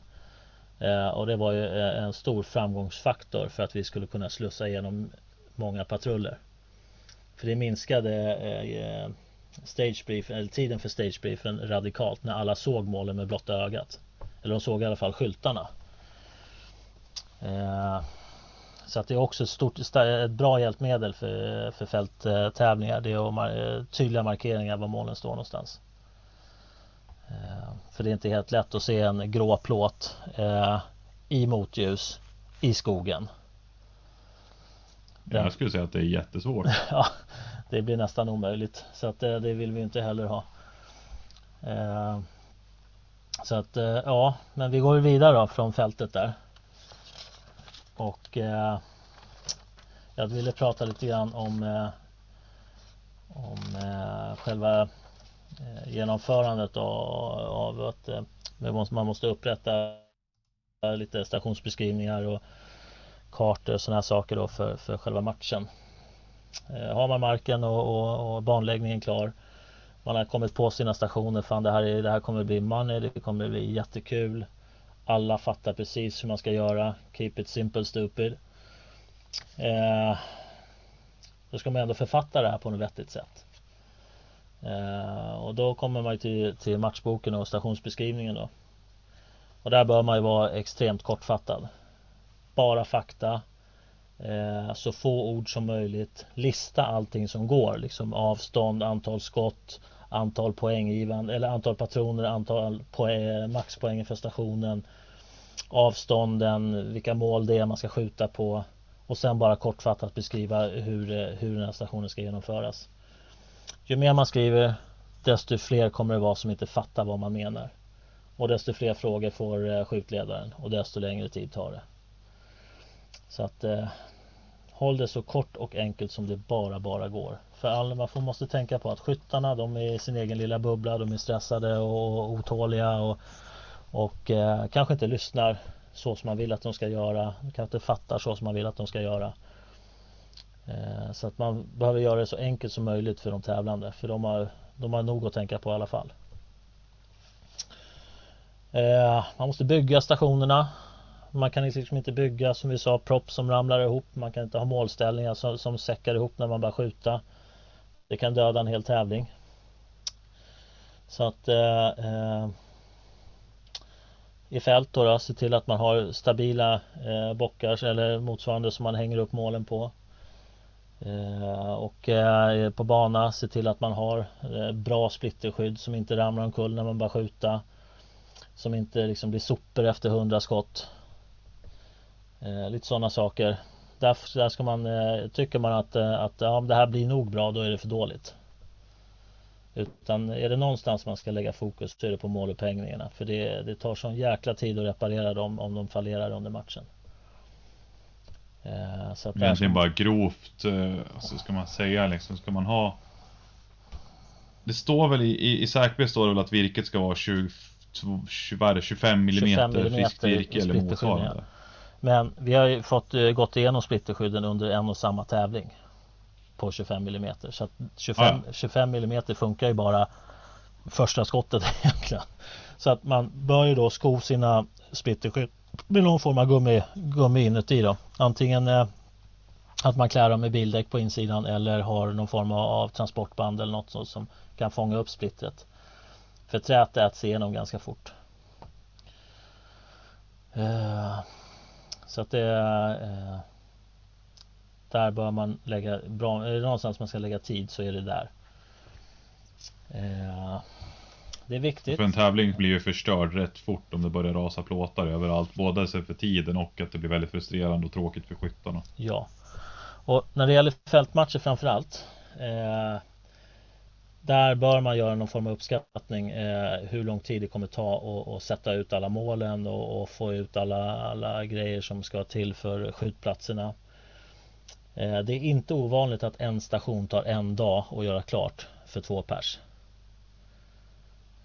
Eh, och det var ju eh, en stor framgångsfaktor för att vi skulle kunna slussa igenom många patruller. För det minskade eh, stage brief, eller tiden för stagebriefen radikalt när alla såg målen med blotta ögat. Eller de såg i alla fall skyltarna. Så att det är också ett, stort, ett bra hjälpmedel för, för fälttävlingar. Det är tydliga markeringar var målen står någonstans. För det är inte helt lätt att se en grå plåt i motljus i skogen. Jag skulle säga att det är jättesvårt. ja, det blir nästan omöjligt. Så att det, det vill vi inte heller ha. Eh, så att eh, ja, men vi går vidare då från fältet där. Och eh, jag ville prata lite grann om eh, om eh, själva eh, Eh, genomförandet av, av att eh, man måste upprätta lite stationsbeskrivningar och kartor och sådana saker då för, för själva matchen. Eh, har man marken och, och, och, banläggningen klar man har kommit på sina stationer, fan det här, är, det här kommer bli money, det kommer bli jättekul. Alla fattar precis hur man ska göra. Keep it simple stupid. Eh, Då ska man ändå författa det här på något vettigt sätt. Eh, och då kommer man till, till matchboken och stationsbeskrivningen då. Och där bör man ju vara extremt kortfattad. Bara fakta. Eh, Så få ord som möjligt. Lista allting som går liksom avstånd, antal skott Antal poänggivande eller antal patroner, antal poäng, maxpoäng för stationen Avstånden, vilka mål det är man ska skjuta på och sen bara kortfattat beskriva hur, eh, hur den här stationen ska genomföras. Ju mer man skriver desto fler kommer det vara som inte fattar vad man menar. Och desto fler frågor får eh, skjutledaren och desto längre tid tar det. Så att eh, håll det så kort och enkelt som det bara bara går. För all, man får, måste tänka på att skyttarna de är i sin egen lilla bubbla, de är stressade och otåliga och, och eh, kanske inte lyssnar så som man vill att de ska göra. Kanske inte fattar så som man vill att de ska göra. Eh, så att man behöver göra det så enkelt som möjligt för de tävlande för de har, de har nog att tänka på i alla fall. Eh, man måste bygga stationerna man kan liksom inte bygga som vi sa propp som ramlar ihop. Man kan inte ha målställningar som, som säckar ihop när man börjar skjuta. Det kan döda en hel tävling. Så att eh, eh i fält då, då se till att man har stabila eh, bockar eller motsvarande som man hänger upp målen på. Eh, och på bana se till att man har eh, bra splitterskydd som inte ramlar omkull när man börjar skjuta. Som inte liksom blir sopor efter hundra skott. Eh, lite sådana saker. Där, där ska man, tycker man att, att ja, det här blir nog bra, då är det för dåligt. Utan är det någonstans man ska lägga fokus så är det på målupphängningarna. För det, det tar sån jäkla tid att reparera dem om de fallerar under matchen. Eh, så att Egentligen bara grovt, eh, alltså ska man säga liksom, ska man ha Det står väl i, i, i Säkby står det väl att virket ska vara 20, 20, 25 mm, 25 mm friskt virke eller motsvarande. Men vi har ju fått uh, gått igenom splitterskydden under en och samma tävling på 25 mm. Så att 25, ja. 25 mm funkar ju bara första skottet egentligen. Så att man bör ju då sko sina splitterskydd med någon form av gummi, gummi inuti då. Antingen eh, att man klär dem med bildäck på insidan eller har någon form av, transportband eller något som kan fånga upp splittret. För träet äts igenom ganska fort. Uh, så att det eh, Där bör man lägga bra, är det någonstans man ska lägga tid så är det där. Eh, det är viktigt. För en tävling blir ju förstörd rätt fort om det börjar rasa plåtar överallt. Både för tiden och att det blir väldigt frustrerande och tråkigt för skyttarna. Ja. Och när det gäller fältmatcher framförallt eh, där bör man göra någon form av uppskattning eh, hur lång tid det kommer ta att sätta ut alla målen och, och, få ut alla, alla grejer som ska till för skjutplatserna. Eh, det är inte ovanligt att en station tar en dag att göra klart för två pers.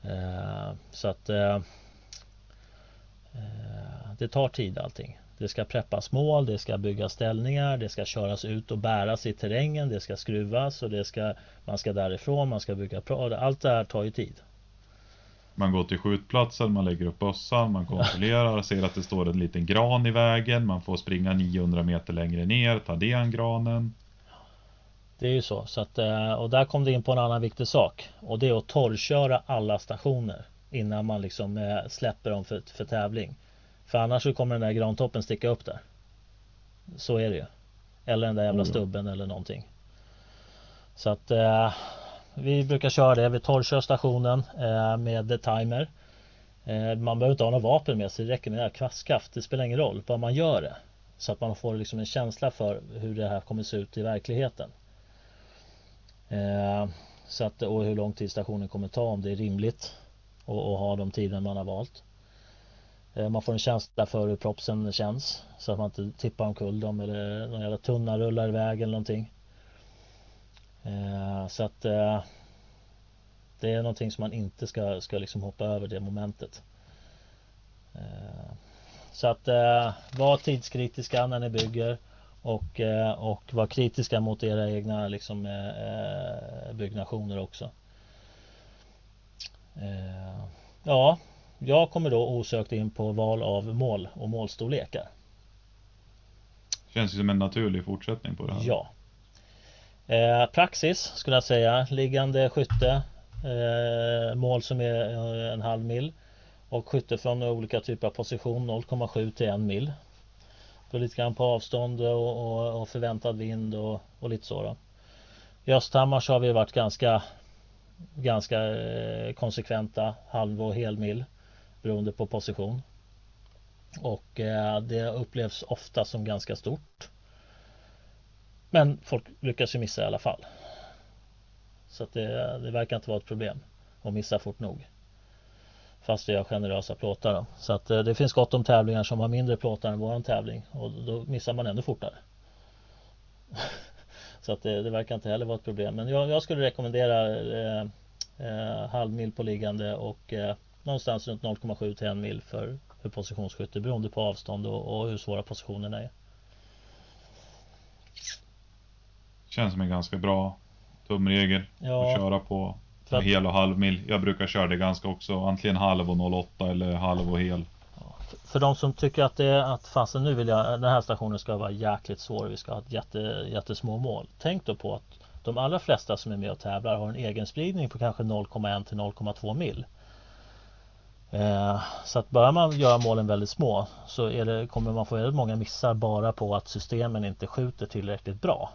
Eh, så att eh, eh, det tar tid allting. Det ska preppas mål, det ska byggas ställningar, det ska köras ut och bäras i terrängen, det ska skruvas och det ska, man ska därifrån, man ska bygga Allt det här tar ju tid. Man går till skjutplatsen, man lägger upp bössan, man kontrollerar, ser att det står en liten gran i vägen, man får springa 900 meter längre ner, ta den granen. Det är ju så, så att, eh, och där kom det in på en annan viktig sak och det är att torrköra alla stationer innan man liksom eh, släpper dem för, för tävling. För annars så kommer den där grantoppen sticka upp där. Så är det ju. Eller den där jävla stubben eller någonting. Så att eh, vi brukar köra det. Vi torrkör stationen eh, med timer. Eh, man behöver inte ha något vapen med sig. Det räcker med kvastskaft. Det spelar ingen roll. Bara man gör det. Så att man får liksom en känsla för hur det här kommer se ut i verkligheten. Eh, så att, och hur lång tid stationen kommer ta om det är rimligt och, och ha de tider man har valt. Eh, man får en känsla för hur propsen känns så att man inte tippar omkull dem eller någon jävla tunna rullar iväg eller någonting. Eh, så att eh, det är någonting som man inte ska, ska liksom hoppa över det momentet. Så att var tidskritiska när ni bygger och, och var kritiska mot era egna liksom, byggnationer också. Ja, jag kommer då osökt in på val av mål och målstorlekar. Känns ju som en naturlig fortsättning på det här. Ja. Eh, praxis skulle jag säga. Liggande skytte. Eh, mål som är eh, en halv mil. Och skytte från olika typer av position 0,7 till 1 mil. Då lite grann på avstånd och, och, och förväntad vind och, och lite så då. I så har vi varit ganska ganska eh, konsekventa halv och helmil beroende på position. Och eh, det upplevs ofta som ganska stort. Men folk lyckas ju missa i alla fall. Så att det, det verkar inte vara ett problem att missa fort nog. Fast vi har generösa plåtar då. Så att eh, det finns gott om tävlingar som har mindre plåtar än våran tävling och då missar man ännu fortare. Så att det, det, verkar inte heller vara ett problem. Men jag, jag skulle rekommendera eh, eh, halvmil på liggande och eh, någonstans runt 0,7 till 1 mil för, för positionsskytte beroende på avstånd och, och hur svåra positionerna är. Känns som en ganska bra tumregel ja, att köra på för att, hel och halv mil. Jag brukar köra det ganska också, antingen halv och 08 eller halv och hel. För, de som tycker att det är att fasen nu vill jag den här stationen ska vara jäkligt svår. Vi ska ha ett jätte, jättesmå mål. Tänk då på att de allra flesta som är med och tävlar har en egen spridning på kanske 0,1 till 0,2 mil. Eh, så att börjar man göra målen väldigt små så det, kommer man få väldigt många missar bara på att systemen inte skjuter tillräckligt bra.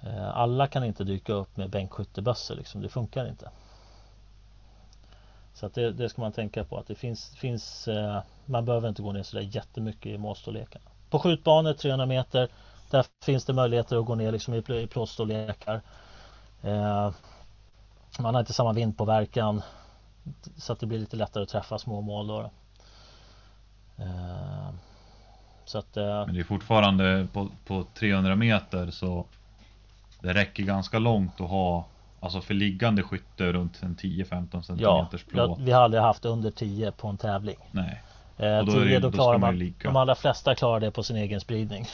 Eh, alla kan inte dyka upp med bänkskyttebössor liksom, det funkar inte. Så att det, det, ska man tänka på att det finns, finns eh, man behöver inte gå ner sådär jättemycket i målstorleken. På skjutbanor 300 meter där finns det möjligheter att gå ner liksom i, i plåtstorlekar. Eh, man har inte samma vindpåverkan så att det blir lite lättare att träffa små mål då. Eh, så att, eh, Men det är fortfarande på, på 300 meter så det räcker ganska långt att ha Alltså för liggande skytte runt en 10-15 cm ja, plåt. vi har aldrig haft under 10 på en tävling. Nej. Eh, och då, 10, det, då klarar man, man de allra flesta klarar det på sin egen spridning.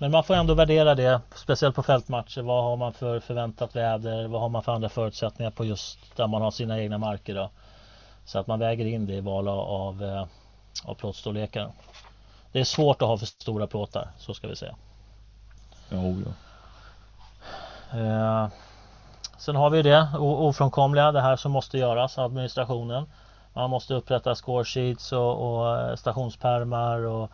Men man får ändå värdera det, speciellt på fältmatcher. Vad har man för förväntat väder? Vad har man för andra förutsättningar på just där man har sina egna marker då? Så att man väger in det i val av, av, eh, plåtstorlekar. Det är svårt att ha för stora plåtar, så ska vi säga. Ja, ja. Eh, sen har vi det ofrånkomliga, det här som måste göras, administrationen. Man måste upprätta score sheets och, och eh, stationspermar och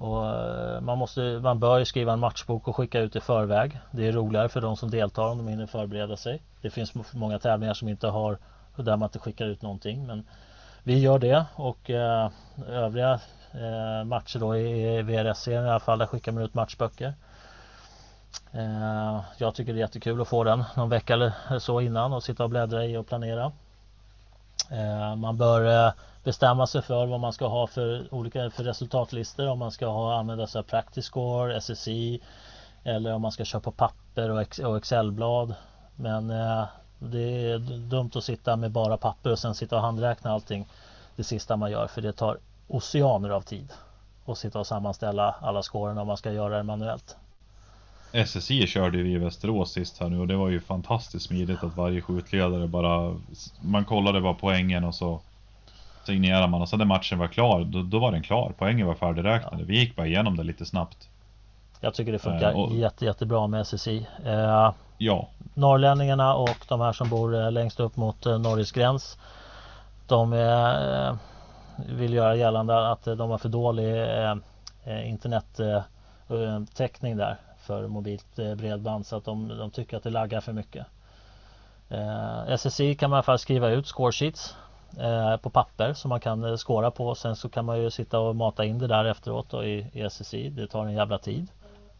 och eh, man, måste, man bör skriva en matchbok och skicka ut i förväg. Det är roligare för de som deltar om de hinner förbereda sig. Det finns många tävlingar som inte har där man inte skickar ut någonting. Men vi gör det och eh, övriga eh, matcher då i VRS-serien i alla fall, där skickar man ut matchböcker. Eh, jag tycker det är jättekul att få den någon vecka eller så innan och sitta och bläddra i och planera. Eh, man bör eh, bestämma sig för vad man ska ha för olika för resultatlistor. Om man ska ha, använda sig av Practice Score, SSI eller om man ska köpa papper och Excelblad. Men eh, det är dumt att sitta med bara papper och sen sitta och handräkna allting det sista man gör för det tar oceaner av tid Och sitta och sammanställa alla scorerna om man ska göra det manuellt. SSI körde vi i Västerås sist här nu och det var ju fantastiskt smidigt att varje skjutledare bara Man kollade bara poängen och så signerar man och sen när matchen var klar, då, då var den klar. Poängen var färdigräknade. Ja. Vi gick bara igenom det lite snabbt. Jag tycker det funkar eh, och, jätte, jättebra med SSI. Eh, ja. Norrlänningarna och de här som bor eh, längst upp mot eh, Norges gräns. De är, vill göra gällande att de har för dålig internettäckning där för mobilt bredband så att de, de tycker att det laggar för mycket. SSI kan man i alla fall skriva ut score sheets Eh, på papper som man kan eh, skåra på. Sen så kan man ju sitta och mata in det där efteråt då i, i SSI. Det tar en jävla tid.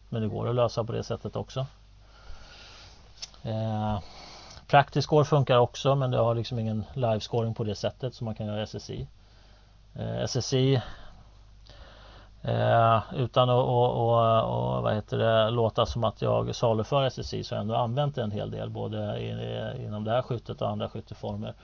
Men det går att lösa på det sättet också. Eh, Practice score funkar också men det har liksom ingen live-scoring på det sättet som man kan göra i SSI. Eh, SSI eh, utan att och, och, och, vad heter det, låta som att jag saluför SSI så har jag ändå använt det en hel del både i, inom det här skyttet och andra skytteformer.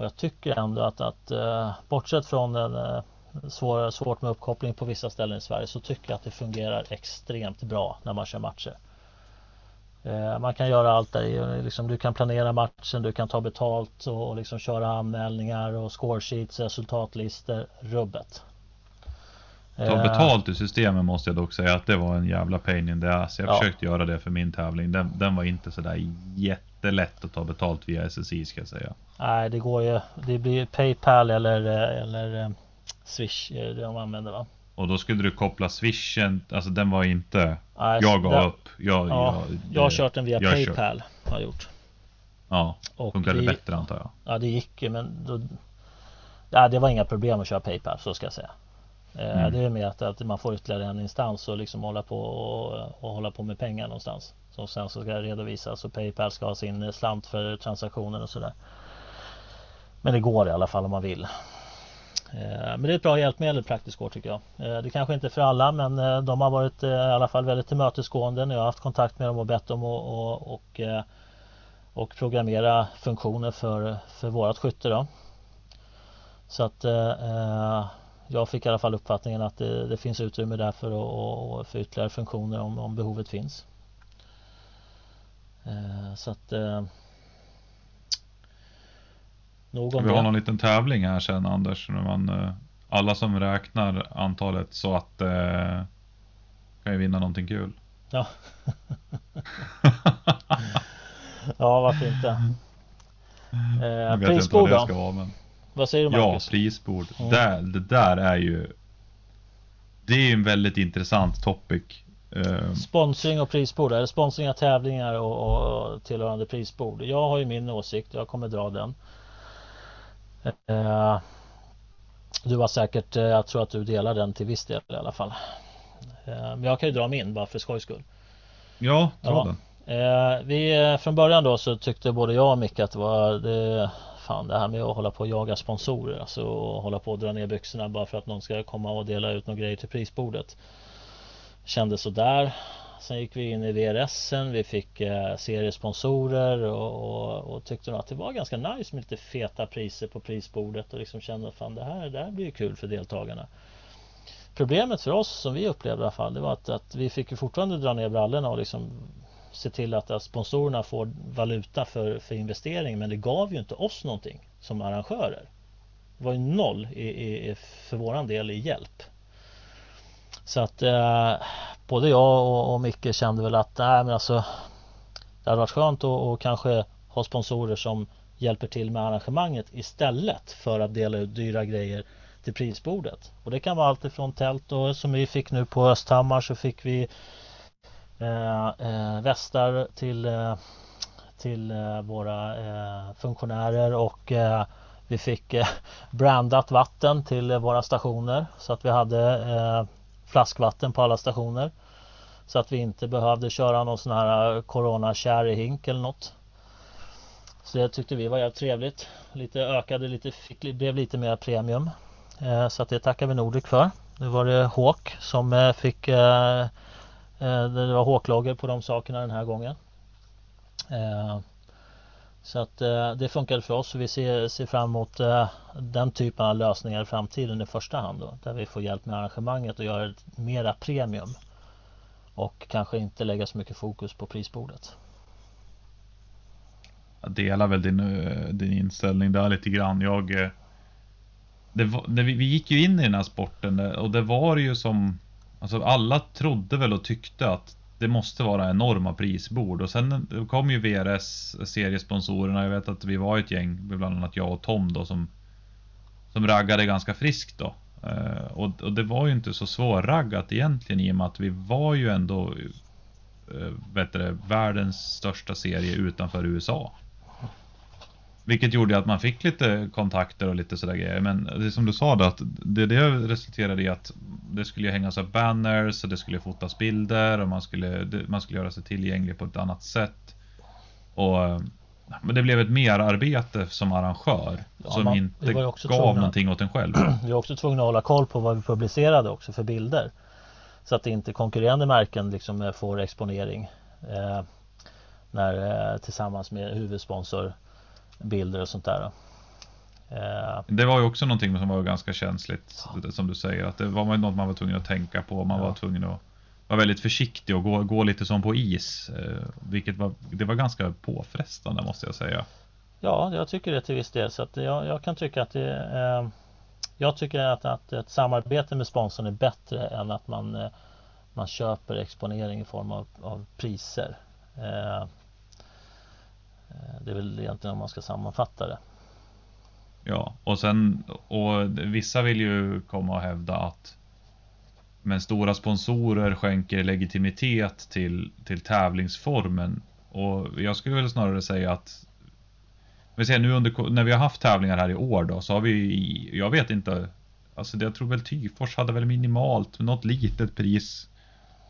Och jag tycker ändå att, att eh, bortsett från den eh, svår, svårt med uppkoppling på vissa ställen i Sverige så tycker jag att det fungerar extremt bra när man kör matcher. Eh, man kan göra allt där. Liksom, du kan planera matchen, du kan ta betalt och, liksom köra anmälningar och score sheets, resultatlistor, rubbet. Ta betalt i systemet måste jag dock säga att det var en jävla pain in the ass. Jag ja. försökte göra det för min tävling. Den, den var inte sådär jättelätt att ta betalt via SSI ska jag säga. Nej, det går ju. Det blir Paypal eller, eller Swish är det de använder va? Och då skulle du koppla swishen, alltså den var inte... Nej, jag gav det, upp. Jag, ja, jag, jag har kört den via Paypal. Kört. Har gjort. Ja, och funkade det bättre antar jag. Ja det gick ju men då, ja, det var inga problem att köra Paypal så ska jag säga. Eh, mm. Det är mer att, att man får ytterligare en instans och liksom hålla på och, och hålla på med pengar någonstans. Som sen så ska redovisas och Paypal ska ha sin slant för transaktionen och sådär. Men det går i alla fall om man vill. Eh, men det är ett bra hjälpmedel praktiskt går tycker jag. Eh, det kanske inte är för alla men eh, de har varit i alla fall väldigt tillmötesgående när jag har haft kontakt med dem och bett dem att och, och, och programmera funktioner för, för vårat skytte. Då. Så att jag fick i alla fall uppfattningen att det, det finns utrymme där för, och, för ytterligare funktioner om, om behovet finns. Så att eh, om Vi har någon liten tävling här sen Anders. När man, eh, alla som räknar antalet så att eh, kan ju vinna någonting kul. Ja. ja, varför inte? Eh, prisbord då? Vara, men... Vad säger du Marcus? Ja, prisbord. Mm. Där, det där är ju Det är ju en väldigt intressant topic. Eh, sponsring och prisbord, eller sponsring av tävlingar och, och tillhörande prisbord. Jag har ju min åsikt, jag kommer dra den. Eh, du har säkert, eh, jag tror att du delar den till viss del i alla fall. Eh, men jag kan ju dra min bara för skojs skull. Ja, dra ja. den. Vi, från början då så tyckte både jag och Micke att det var det, fan det här med att hålla på och jaga sponsorer, alltså hålla på och dra ner byxorna bara för att någon ska komma och dela ut några grejer till prisbordet. Kändes sådär. Sen gick vi in i VRS, vi fick eh, seriesponsorer och, och, och, tyckte nog att det var ganska nice med lite feta priser på prisbordet och liksom kände att fan det här, det här blir ju kul för deltagarna. Problemet för oss som vi upplevde i alla fall det var att, att vi fick ju fortfarande dra ner brallorna och liksom se till att, att sponsorerna får valuta för, för investering men det gav ju inte oss någonting som arrangörer. Det var ju noll i, i, för våran del i hjälp. Så att eh, både jag och, och Micke kände väl att nej, men alltså, det hade varit skönt att och kanske ha sponsorer som hjälper till med arrangemanget istället för att dela ut dyra grejer till prisbordet. Och det kan vara allt ifrån tält och som vi fick nu på Östhammar så fick vi eh, eh, västar till, eh, till eh, våra eh, funktionärer och eh, vi fick eh, brandat vatten till våra stationer så att vi hade eh, flaskvatten på alla stationer. Så att vi inte behövde köra någon sån här eh, coronakär Corona hink eller något. Så det tyckte vi var jävligt trevligt. Lite ökade, lite, fick, blev lite mer premium. Eh, så att det tackar vi Nordic för. Nu var det Hawk som eh, fick eh, eh Det var Hawk-loggar på de sakerna den här gången. Eh, så att eh, det funkade för oss och vi ser, ser fram emot eh, den typen av lösningar i framtiden i första hand då, där vi får hjälp med arrangemanget och göra det mera premium och kanske inte lägga så mycket fokus på prisbordet. Jag delar väl din, eh, din inställning där lite grann. Jag, eh, det var, det, vi gick ju in i den här sporten eh, och det var ju som Alltså alla trodde väl och tyckte att det måste vara enorma prisbord och sen kom ju VRS seriesponsorerna. Jag vet att vi var ett gäng, bland annat jag och Tom då som som raggade ganska friskt då. Eh, och, och, det var ju inte så svårraggat egentligen i och med att vi var ju ändå eh, bättre, världens största serie utanför USA. Vilket gjorde att man fick lite kontakter och lite sådär grejer. Men det är som du sa då, att det, det resulterade i att det skulle hängas upp banners och det skulle fotas bilder och man skulle, man skulle göra sig tillgänglig på ett annat sätt. Och men det blev ett merarbete som arrangör ja, som man, inte gav tvungna, någonting åt en själv. Vi var också tvungna att hålla koll på vad vi publicerade också för bilder. Så att inte konkurrerande märken liksom får exponering eh, när, eh, tillsammans med huvudsponsor bilder och sånt där. Eh, det var ju också någonting som var ganska känsligt som du säger att det var något man var tvungen att tänka på. Man ja. var tvungen att vara väldigt försiktig och gå, gå lite som på is. Eh, vilket var, det var ganska påfrestande måste jag säga. Ja, jag tycker det till viss del. Så att jag, jag kan tycka att det eh, Jag tycker att, att ett samarbete med sponsorn är bättre än att man, eh, man köper exponering i form av, av priser. Eh, Eh, det är väl egentligen om man ska sammanfatta det. Ja, och sen och vissa vill ju komma och hävda att men stora sponsorer skänker legitimitet till, till tävlingsformen. Och jag skulle väl snarare säga att vi ser nu under, när vi har haft tävlingar här i år då så har vi, jag vet inte, alltså jag tror väl Tyfors hade väl minimalt, något litet pris.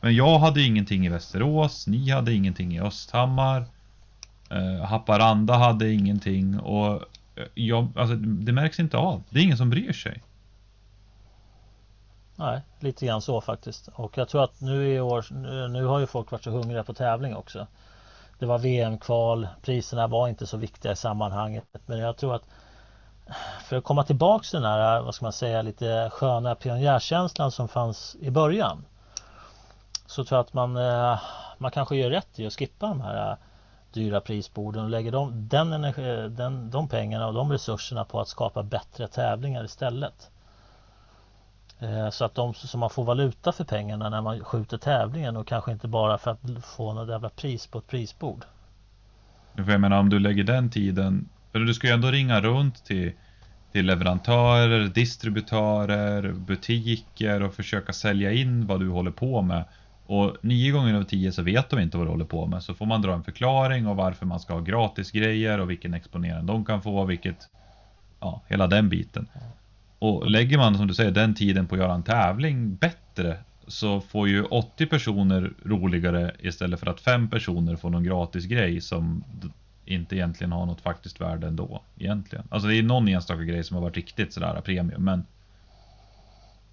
Men jag hade ingenting i Västerås, ni hade ingenting i Östhammar. Eh, Haparanda hade ingenting och eh, jag, alltså, det märks inte av. Det är ingen som bryr sig. Nej, lite grann så faktiskt. Och jag tror att nu i år, eh, nu har ju folk varit så hungriga på tävling också. Det var VM-kval, priserna var inte så viktiga i sammanhanget. Men jag tror att eh, för att komma tillbaks till den här, vad ska man säga, lite sköna pionjärkänslan som fanns i början. Så tror jag att man, man kanske gör rätt i att skippa de här dyra prisborden och lägger de, den energi, den, de pengarna och de resurserna på att skapa bättre tävlingar istället. Eh, så att de som man får valuta för pengarna när man skjuter tävlingen och kanske inte bara för att få något jävla pris på ett prisbord. För jag menar om du lägger den tiden, för du ska ju ändå ringa runt till, till leverantörer, distributörer, butiker och försöka sälja in vad du håller på med. Och nio gånger av tio så vet de inte vad de håller på med. Så får man dra en förklaring och varför man ska ha gratis grejer och vilken exponering de kan få, vilket... Ja, hela den biten. Och lägger man som du säger den tiden på att göra en tävling bättre så får ju 80 personer roligare istället för att fem personer får någon gratis grej som inte egentligen har något faktiskt värde ändå. Egentligen. Alltså det är någon enstaka grej som har varit riktigt sådär premium men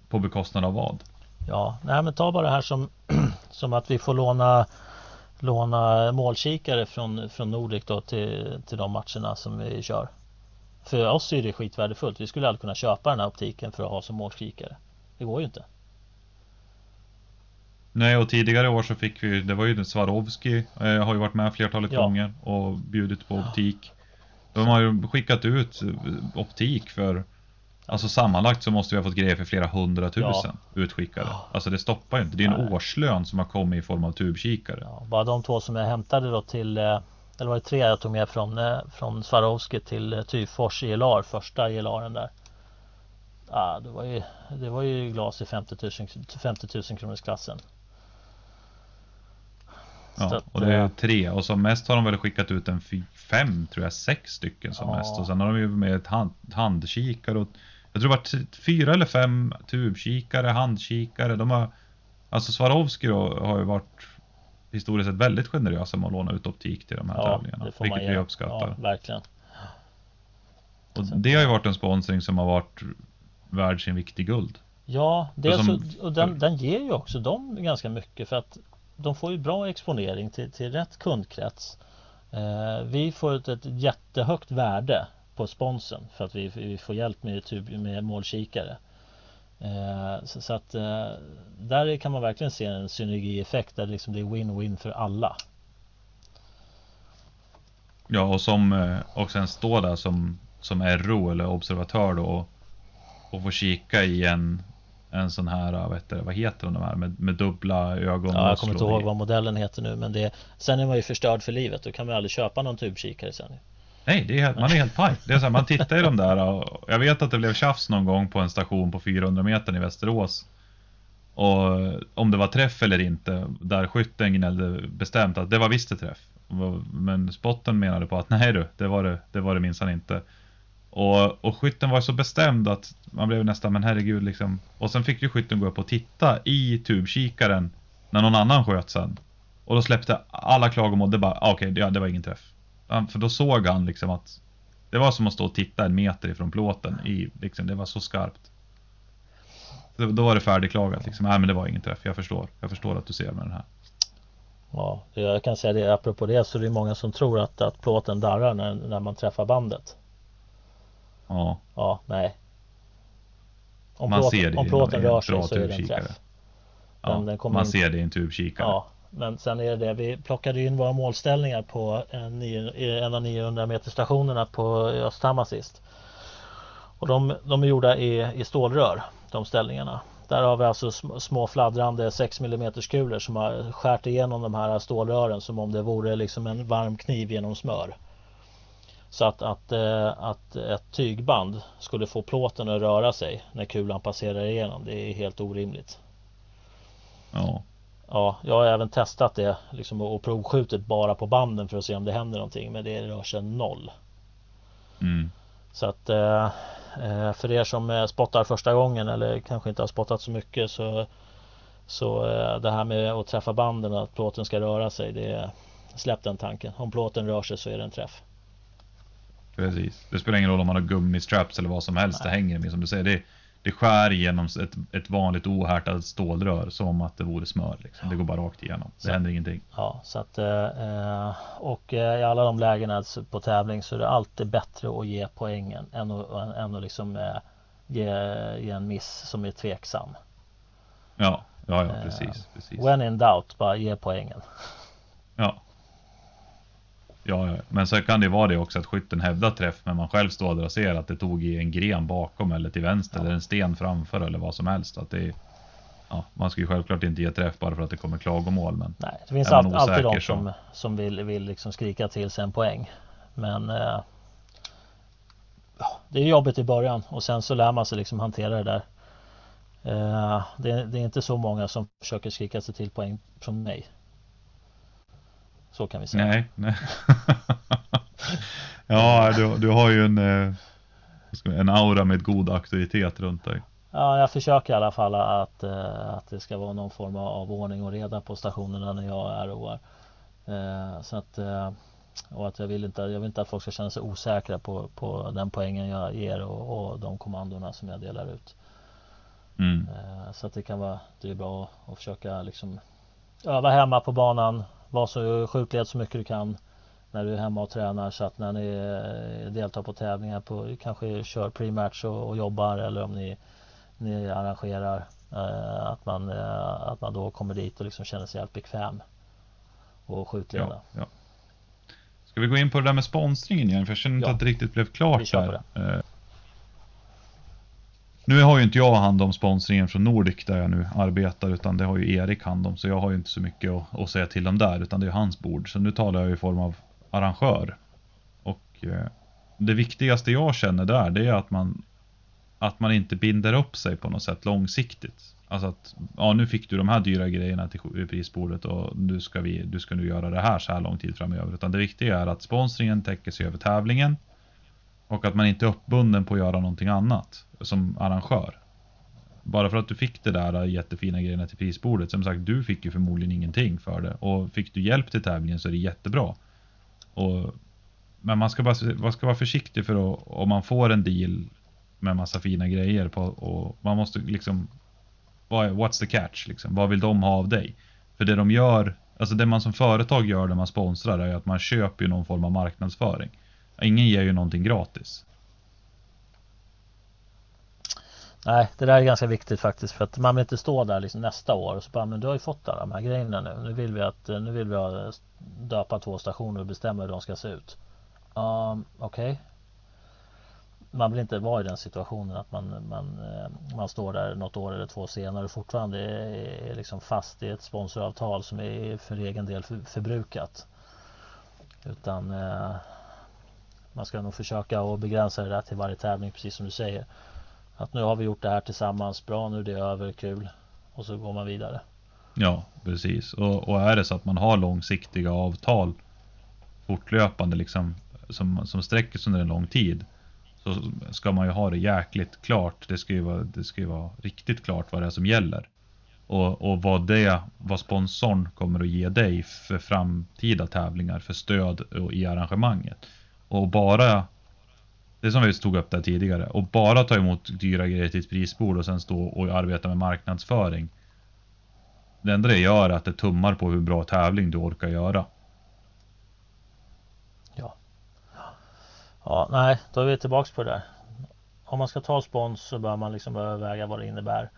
på bekostnad av vad? Ja, nej men ta bara det här som, som att vi får låna låna målkikare från, från Nordic då till, till de matcherna som vi kör. För oss är det skitvärdefullt. Vi skulle aldrig kunna köpa den här optiken för att ha som målkikare. Det går ju inte. Nej, och tidigare år så fick vi, det var ju Swarovski, eh, har ju varit med flertalet ja. gånger och bjudit på optik. De har ju skickat ut optik för Alltså sammanlagt så måste vi ha fått grejer för flera hundratusen ja. utskickade. Alltså det stoppar ju inte. Det är en Nej. årslön som har kommit i form av tubkikare. Ja, bara de två som jag hämtade då till eh, Eller var det tre jag tog med från, eh, från Swarovski till eh, Tyfors ELR, första ELRen där. Ja, det var ju, det var ju glas i 50 000, 50 000 kronors klassen. Ja, och det är tre och som mest har de väl skickat ut en fem, tror jag, sex stycken som ja. mest. Och sen har de ju med ett hand, handkikare och jag tror det var fyra eller fem tubkikare, handkikare. De har, alltså Swarovski då, har ju varit historiskt sett väldigt generösa med att låna ut optik till de här ja, tävlingarna. Vilket vi uppskattar. Ja, verkligen. Och det har ju varit en sponsring som har varit värd sin vikt i guld. Ja, det som, så, och den, den ger ju också dem ganska mycket för att de får ju bra exponering till, till rätt kundkrets. Eh, vi får ett, ett jättehögt värde på sponsen för att vi, vi får hjälp med, typ, med målkikare. Eh, så, så, att eh, där kan man verkligen se en synergieffekt där liksom det är win-win för alla. Ja och som eh, och sen stå där som, som RO eller observatör då och, och få kika i en en sån här, vet du, vad heter de här med, med dubbla ögon? Ja, jag kommer inte ihåg vad modellen heter nu men det Sen är man ju förstörd för livet, då kan man aldrig köpa någon tubkikare sen Nej, det är, helt- man är helt paj. Det är så här, man tittar i de där och jag vet att det blev tjafs någon gång på en station på 400 meter i Västerås. Och om det var träff eller inte, där skytten gnällde bestämt att det var visst ett träff. Men spotten menade på att nej du, det var det, det, var det minsann inte. Och, och skytten var så bestämd att man blev nästan, men herregud liksom. Och sen fick ju skytten gå upp och titta i tubkikaren när någon annan sköt sen. Och då släppte alla klagomål, det bara, ah, okej, det, det var ingen träff. För då såg han liksom att det var som att stå och titta en meter ifrån plåten. I, liksom, det var så skarpt. Då var det färdigklagat liksom. Nej men det var ingen träff, jag förstår. Jag förstår att du ser med den här. Ja, jag kan säga det apropå det så är det många som tror att, att plåten darrar när, när man träffar bandet. Ja, Ja, nej. Om Man plåten, ser det om plåten rör sig så är det en träff. ja. Den kommer man in- ser det i en tubkikare. Ja, men sen är det det. Vi plockade in våra målställningar på en, en av 900 meter stationerna på Östhammar sist. Och de, de är gjorda i, i stålrör, de ställningarna. Där har vi alltså sm- små fladdrande 6 mm kulor som har skärt igenom de här stålrören som om det vore liksom en varm kniv genom smör. Så att, att, eh, att ett tygband skulle få plåten att röra sig när kulan passerar igenom, det är helt orimligt. Ja. Ja, jag har även testat det liksom, och provskjutit bara på banden för att se om det händer någonting. Men det rör sig noll. Mm. Så att eh, eh, för er som eh, spottar första gången eller kanske inte har spottat så mycket så, så det här med att träffa banden och att plåten ska röra sig. Det, släpp den tanken. Om plåten rör sig så är det en träff. Precis. Det spelar ingen roll om man har gummistraps eller vad som helst. Det hänger med som du säger. Det, det skär igenom ett, ett vanligt ohärtat stålrör som att det vore smör. Liksom. Det går bara rakt igenom. Det Så. händer ingenting. Ja, så att, eh, eh, och eh, i alla de lägena på tävling så är det alltid bättre att ge poängen än att, än, att liksom, ge, ge en miss som är tveksam. Ja, ja, ja precis. precis. When in doubt, bara ge poängen. Ja. Ja, men så kan det vara det också att skytten hävdar träff men man själv står där och ser att det tog i en gren bakom eller till vänster Ja. eller en sten framför eller vad som helst. Att det är, ja, man ska ju självklart inte ge träff bara för att det kommer klagomål men Nej, det finns all, alltid de osäker som, som vill, vill liksom skrika till sig en poäng. Men eh, det är jobbigt i början och sen så lär man sig liksom hantera det där. Eh, det, det är inte så många som försöker skrika sig till poäng från mig. Så kan vi säga. nej. nej. ja, du, du har ju en, eh, en aura med god auktoritet runt dig. Ja, jag försöker i alla fall att, eh, att det ska vara någon form av ordning och reda på stationerna när jag är roar. Eh, så att, och att jag vill, inte, jag vill inte att folk ska känna sig osäkra på, på den poängen jag ger och, och de kommandona som jag delar ut. Mm. Så att det kan vara, det är bra att, att försöka liksom öva hemma på banan, vara så skjutled så mycket du kan när du är hemma och tränar så att när ni eh, deltar på tävlingar på kanske kör pre-match och, och jobbar eller om ni, ni arrangerar eh, att, man, eh, att man då kommer dit och liksom känner sig helt bekväm och skjutleda. Ja, ja. Ska vi gå in på det där med sponsringen igen? För jag känner inte Ja. att det riktigt blev klart Vi kör på där. Nu har ju inte jag hand om sponsringen från Nordic där jag nu arbetar utan det har ju Erik hand om så jag har ju inte så mycket att, att säga till om där utan det är hans bord. Så nu talar jag i form av arrangör. Och eh, det viktigaste jag känner där det är att man att man inte binder upp sig på något sätt långsiktigt. Alltså att, ja nu fick du de här dyra grejerna till prisbordet och nu ska vi, du ska nu göra det här så här lång tid framöver. Utan det viktiga är att sponsringen täcker sig över tävlingen. Och att man inte är uppbunden på att göra någonting annat som arrangör. Bara för att du fick det där jättefina grejerna till prisbordet. Som sagt, du fick ju förmodligen ingenting för det. Och fick du hjälp till tävlingen så är det jättebra. Och, men man ska, bara, man ska vara försiktig för att, om man får en deal med massa fina grejer på, och man måste liksom what's the catch liksom? Vad vill de ha av dig? För det de gör, alltså det man som företag gör när man sponsrar är att man köper ju någon form av marknadsföring. Ingen ger ju någonting gratis. Nej, det där är ganska viktigt faktiskt för att man vill inte stå där liksom nästa år och så bara, men du har ju fått alla de här grejerna nu. Nu vill vi att, nu vill vi ha, eh, döpa två stationer och bestämma hur de ska se ut. Um, Okej. Man vill inte vara i den situationen att man, man, eh, man står där något år eller två senare och fortfarande är, är liksom fast i ett sponsoravtal som är för egen del förbrukat. Utan eh, man ska nog försöka att begränsa det där till varje tävling precis som du säger. Att nu har vi gjort det här tillsammans, bra nu det är över, kul. Och så går man vidare. Ja, precis. Och, och är det så att man har långsiktiga avtal fortlöpande liksom som, som sträcker sig under en lång tid så ska man ju ha det jäkligt klart. Det ska ju vara, det ska ju vara riktigt klart vad det är som gäller. Och, och vad det, vad sponsorn kommer att ge dig för framtida tävlingar, för stöd i arrangemanget. Och bara, det som vi tog upp där tidigare, och bara ta emot dyra grejer till ett prisbord och sen stå och arbeta med marknadsföring. Det enda det gör är att det tummar på hur bra tävling du orkar göra. Ja. Ja, nej, då är vi tillbaks på det där. Om man ska ta spons så bör man liksom överväga vad det innebär.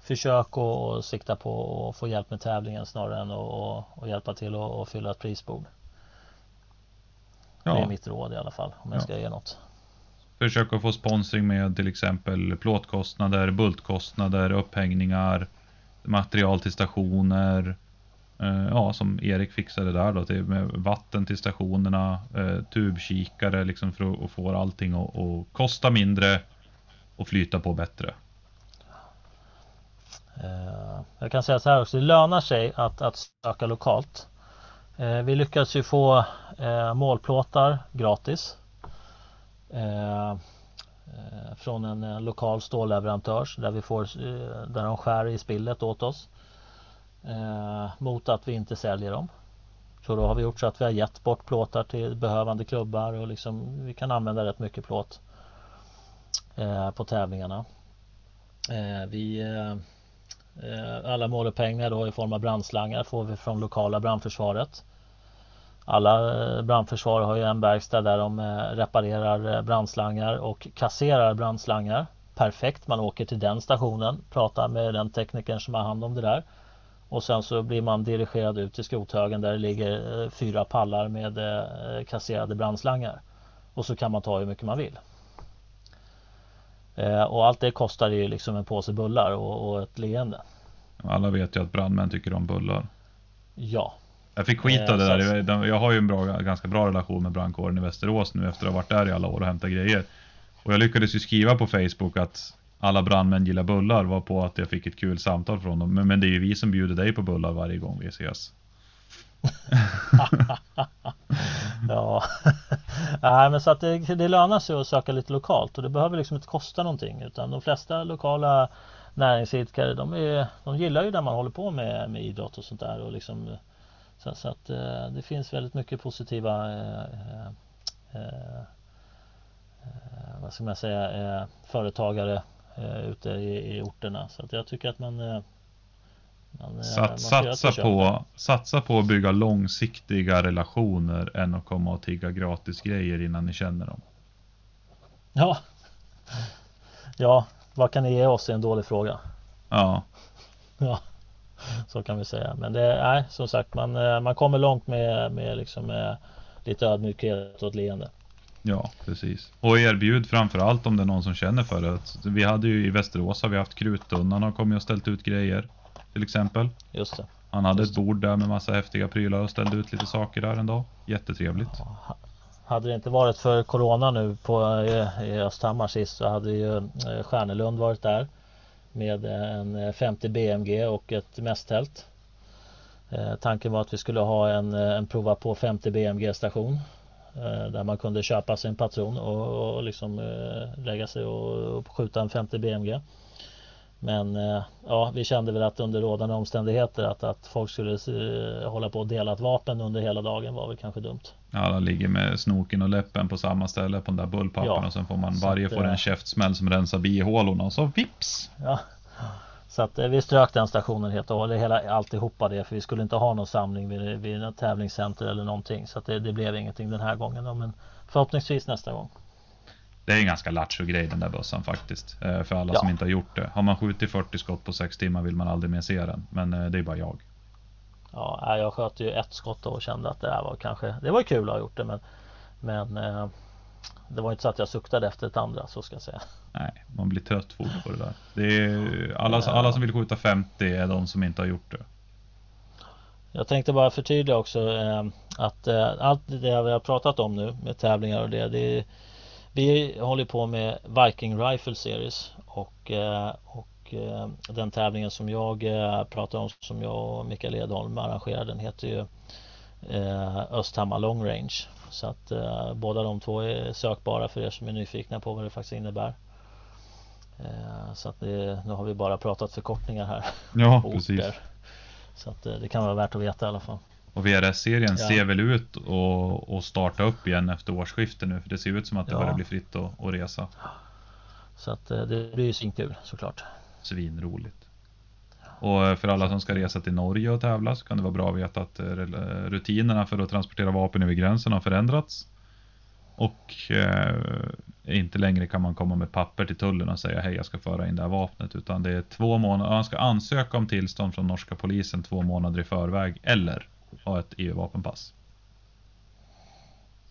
Försök att sikta på att få hjälp med tävlingen snarare än att hjälpa till att fylla ett prisbord. Ja. Det är mitt råd i alla fall om jag ja. ska ge något. Försök att få sponsring med till exempel plåtkostnader, bultkostnader, upphängningar, material till stationer. Eh, ja, som Erik fixade där då, till, med vatten till stationerna, eh, tubkikare liksom för att få allting att kosta mindre och flyta på bättre. Eh, jag kan säga så här också, det lönar sig att, att söka lokalt. Eh, vi lyckades ju få eh, målplåtar gratis. Eh, från en lokal stålleverantör där vi får där de skär i spillet åt oss. Mot att vi inte säljer dem. Så då har vi gjort så att vi har gett bort plåtar till behövande klubbar och liksom vi kan använda rätt mycket plåt på tävlingarna. Vi Eh, alla målpengar då i form av brandslangar får vi från lokala brandförsvaret. Alla eh, brandförsvar har ju en verkstad där de eh, reparerar brandslangar och kasserar brandslangar. Perfekt, man åker till den stationen, pratar med den teknikern som har hand om det där. Och sen så blir man dirigerad ut till skrothögen där det ligger fyra pallar med kasserade brandslangar. Och så kan man ta hur mycket man vill. Eh, och allt det kostar ju liksom en påse bullar och, och ett leende. Alla vet ju att brandmän tycker om bullar. Ja. Jag fick skit av det eh, där. Jag har ju en bra, ganska bra relation med brandkåren i Västerås nu efter att ha varit där i alla år och hämtat grejer. Och jag lyckades ju skriva på Facebook att alla brandmän gillar bullar var på att jag fick ett kul samtal från dem. Men, men det är ju vi som bjuder dig på bullar varje gång vi ses. ja, Nej, men så att det, det lönar sig att söka lite lokalt och det behöver liksom inte kosta någonting utan de flesta lokala näringsidkare de, är, de gillar ju det man håller på med, med idrott och sånt där och liksom så, så att eh, det finns väldigt mycket positiva eh, eh, eh vad ska man säga eh, företagare eh, ute i, i orterna. Så att jag tycker att man eh, man, Sats, satsa, på, satsa på att bygga långsiktiga relationer än att komma och tigga gratis grejer innan ni känner dem. Ja. Ja, vad kan ni ge oss är en dålig fråga. Ja. Ja, så kan vi säga. Men det är som sagt man, eh, man kommer långt med, med, liksom, med eh, lite ödmjukhet och ett leende. Ja, precis. Och erbjud framförallt om det är någon som känner för det. Vi hade ju i Västerås har vi haft Kruttunnan har kommit och ställt ut grejer till exempel. Just det. Han hade ett bord där med massa häftiga prylar och ställde ut lite saker där en dag. Jättetrevligt. Ja, hade det inte varit för Corona nu på, i Östhammar sist så hade ju eh, Stjärnelund varit där med en 50 BMG och ett mässtält. Eh, tanken var att vi skulle ha en, en prova på 50 BMG station eh, där man kunde köpa sin patron och, och liksom lägga sig och, och skjuta en 50 BMG. Men eh, ja, vi kände väl att under rådande omständigheter att, att folk skulle eh, hålla på och dela ett vapen under hela dagen var väl kanske dumt. Ja, alla ligger med snoken och läppen på samma ställe på den där bullpappen ja, och sen får man varje får en eh, käftsmäll som rensar bihålorna och så vips! Ja. Så att vi strök den stationen helt och hållet, hela, alltihopa det för vi skulle inte ha någon samling vid, vid något tävlingscenter eller någonting så att det, det blev ingenting den här gången men förhoppningsvis nästa gång. Det är en ganska lattjo grej den där bössan faktiskt. Eh, för alla ja. som inte har gjort det. Har man skjutit 40 skott på 6 timmar vill man aldrig mer se den. Men eh, det är bara jag. Ja, jag sköt ju ett skott och kände att det där var kanske Det var kul att ha gjort det men Men eh, Det var inte så att jag suktade efter ett andra så ska jag säga. Nej, man blir trött fort på det där. Det är, alla, alla som vill skjuta 50 är de som inte har gjort det. Jag tänkte bara förtydliga också att allt det vi har pratat om nu med tävlingar och det, det är, vi håller på med Viking Rifle Series och, eh, och eh, den tävlingen som jag eh, pratar om som jag och Mikael Edholm arrangerar den heter ju Östhammar Long Range. Så att båda de två är sökbara för er som är nyfikna på vad det faktiskt innebär. Så att det, nu har vi bara pratat förkortningar här. Ja, precis. Så att det kan vara värt att veta i alla fall. Och VRS-serien ja. ser väl ut att starta upp igen efter årsskiftet nu för det ser ut som att det ja. börjar bli fritt att, att resa. Så att det blir ju svinkul såklart. Svinroligt. Och för alla som ska resa till Norge och tävla så kan det vara bra att veta att eh, rutinerna för att transportera vapen över gränsen har förändrats. Och eh, inte längre kan man komma med papper till tullen och säga hej jag ska föra in det här vapnet utan det är två månader, man ska ansöka om tillstånd från norska polisen två månader i förväg eller ha ett EU-vapenpass.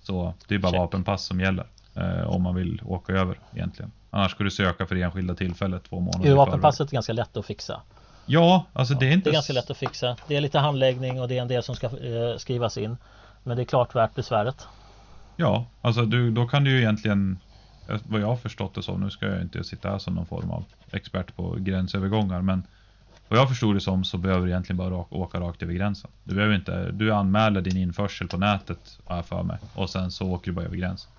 Så det är bara Check. vapenpass som gäller eh, om man vill åka över egentligen. Annars ska du söka för enskilda tillfället två månader EU-vapenpasset är ganska lätt att fixa. Ja, alltså det är inte... Det är ganska lätt att fixa. Det är lite handläggning och det är en del som ska eh, skrivas in. Men det är klart värt besväret. Ja, alltså du, då kan du ju egentligen vad jag har förstått det som, nu ska jag inte sitta här som någon form av expert på gränsövergångar, men vad jag förstod det som så behöver du egentligen bara åka rakt över gränsen. Du behöver inte, du anmäler din införsel på nätet, har jag för mig, och sen så åker du bara över gränsen.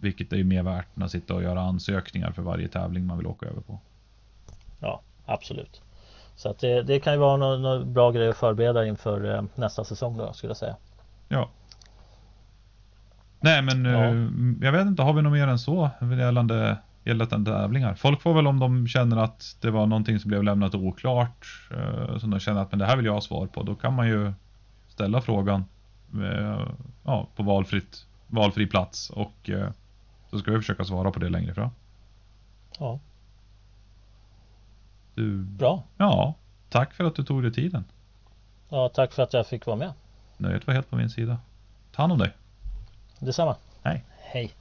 Vilket är ju mer värt än att sitta och göra ansökningar för varje tävling man vill åka över på. Ja, absolut. Så att det, det kan ju vara någon, någon, bra grej att förbereda inför eh, nästa säsong då, skulle jag säga. Ja, Nej men ja. uh, jag vet inte, har vi något mer än så gällande, gällande tävlingar? Folk får väl om de känner att det var någonting som blev lämnat oklart, uh, som de känner att men det här vill jag ha svar på, då kan man ju ställa frågan uh, ja, på valfritt, valfri plats och så ska vi försöka svara på det längre fram. Ja. Du, Bra. Ja, tack för att du tog dig tiden. Ja, tack för att jag fick vara med. Nöjet var helt på min sida. Ta hand om dig. Detsamma. Hej. Hej.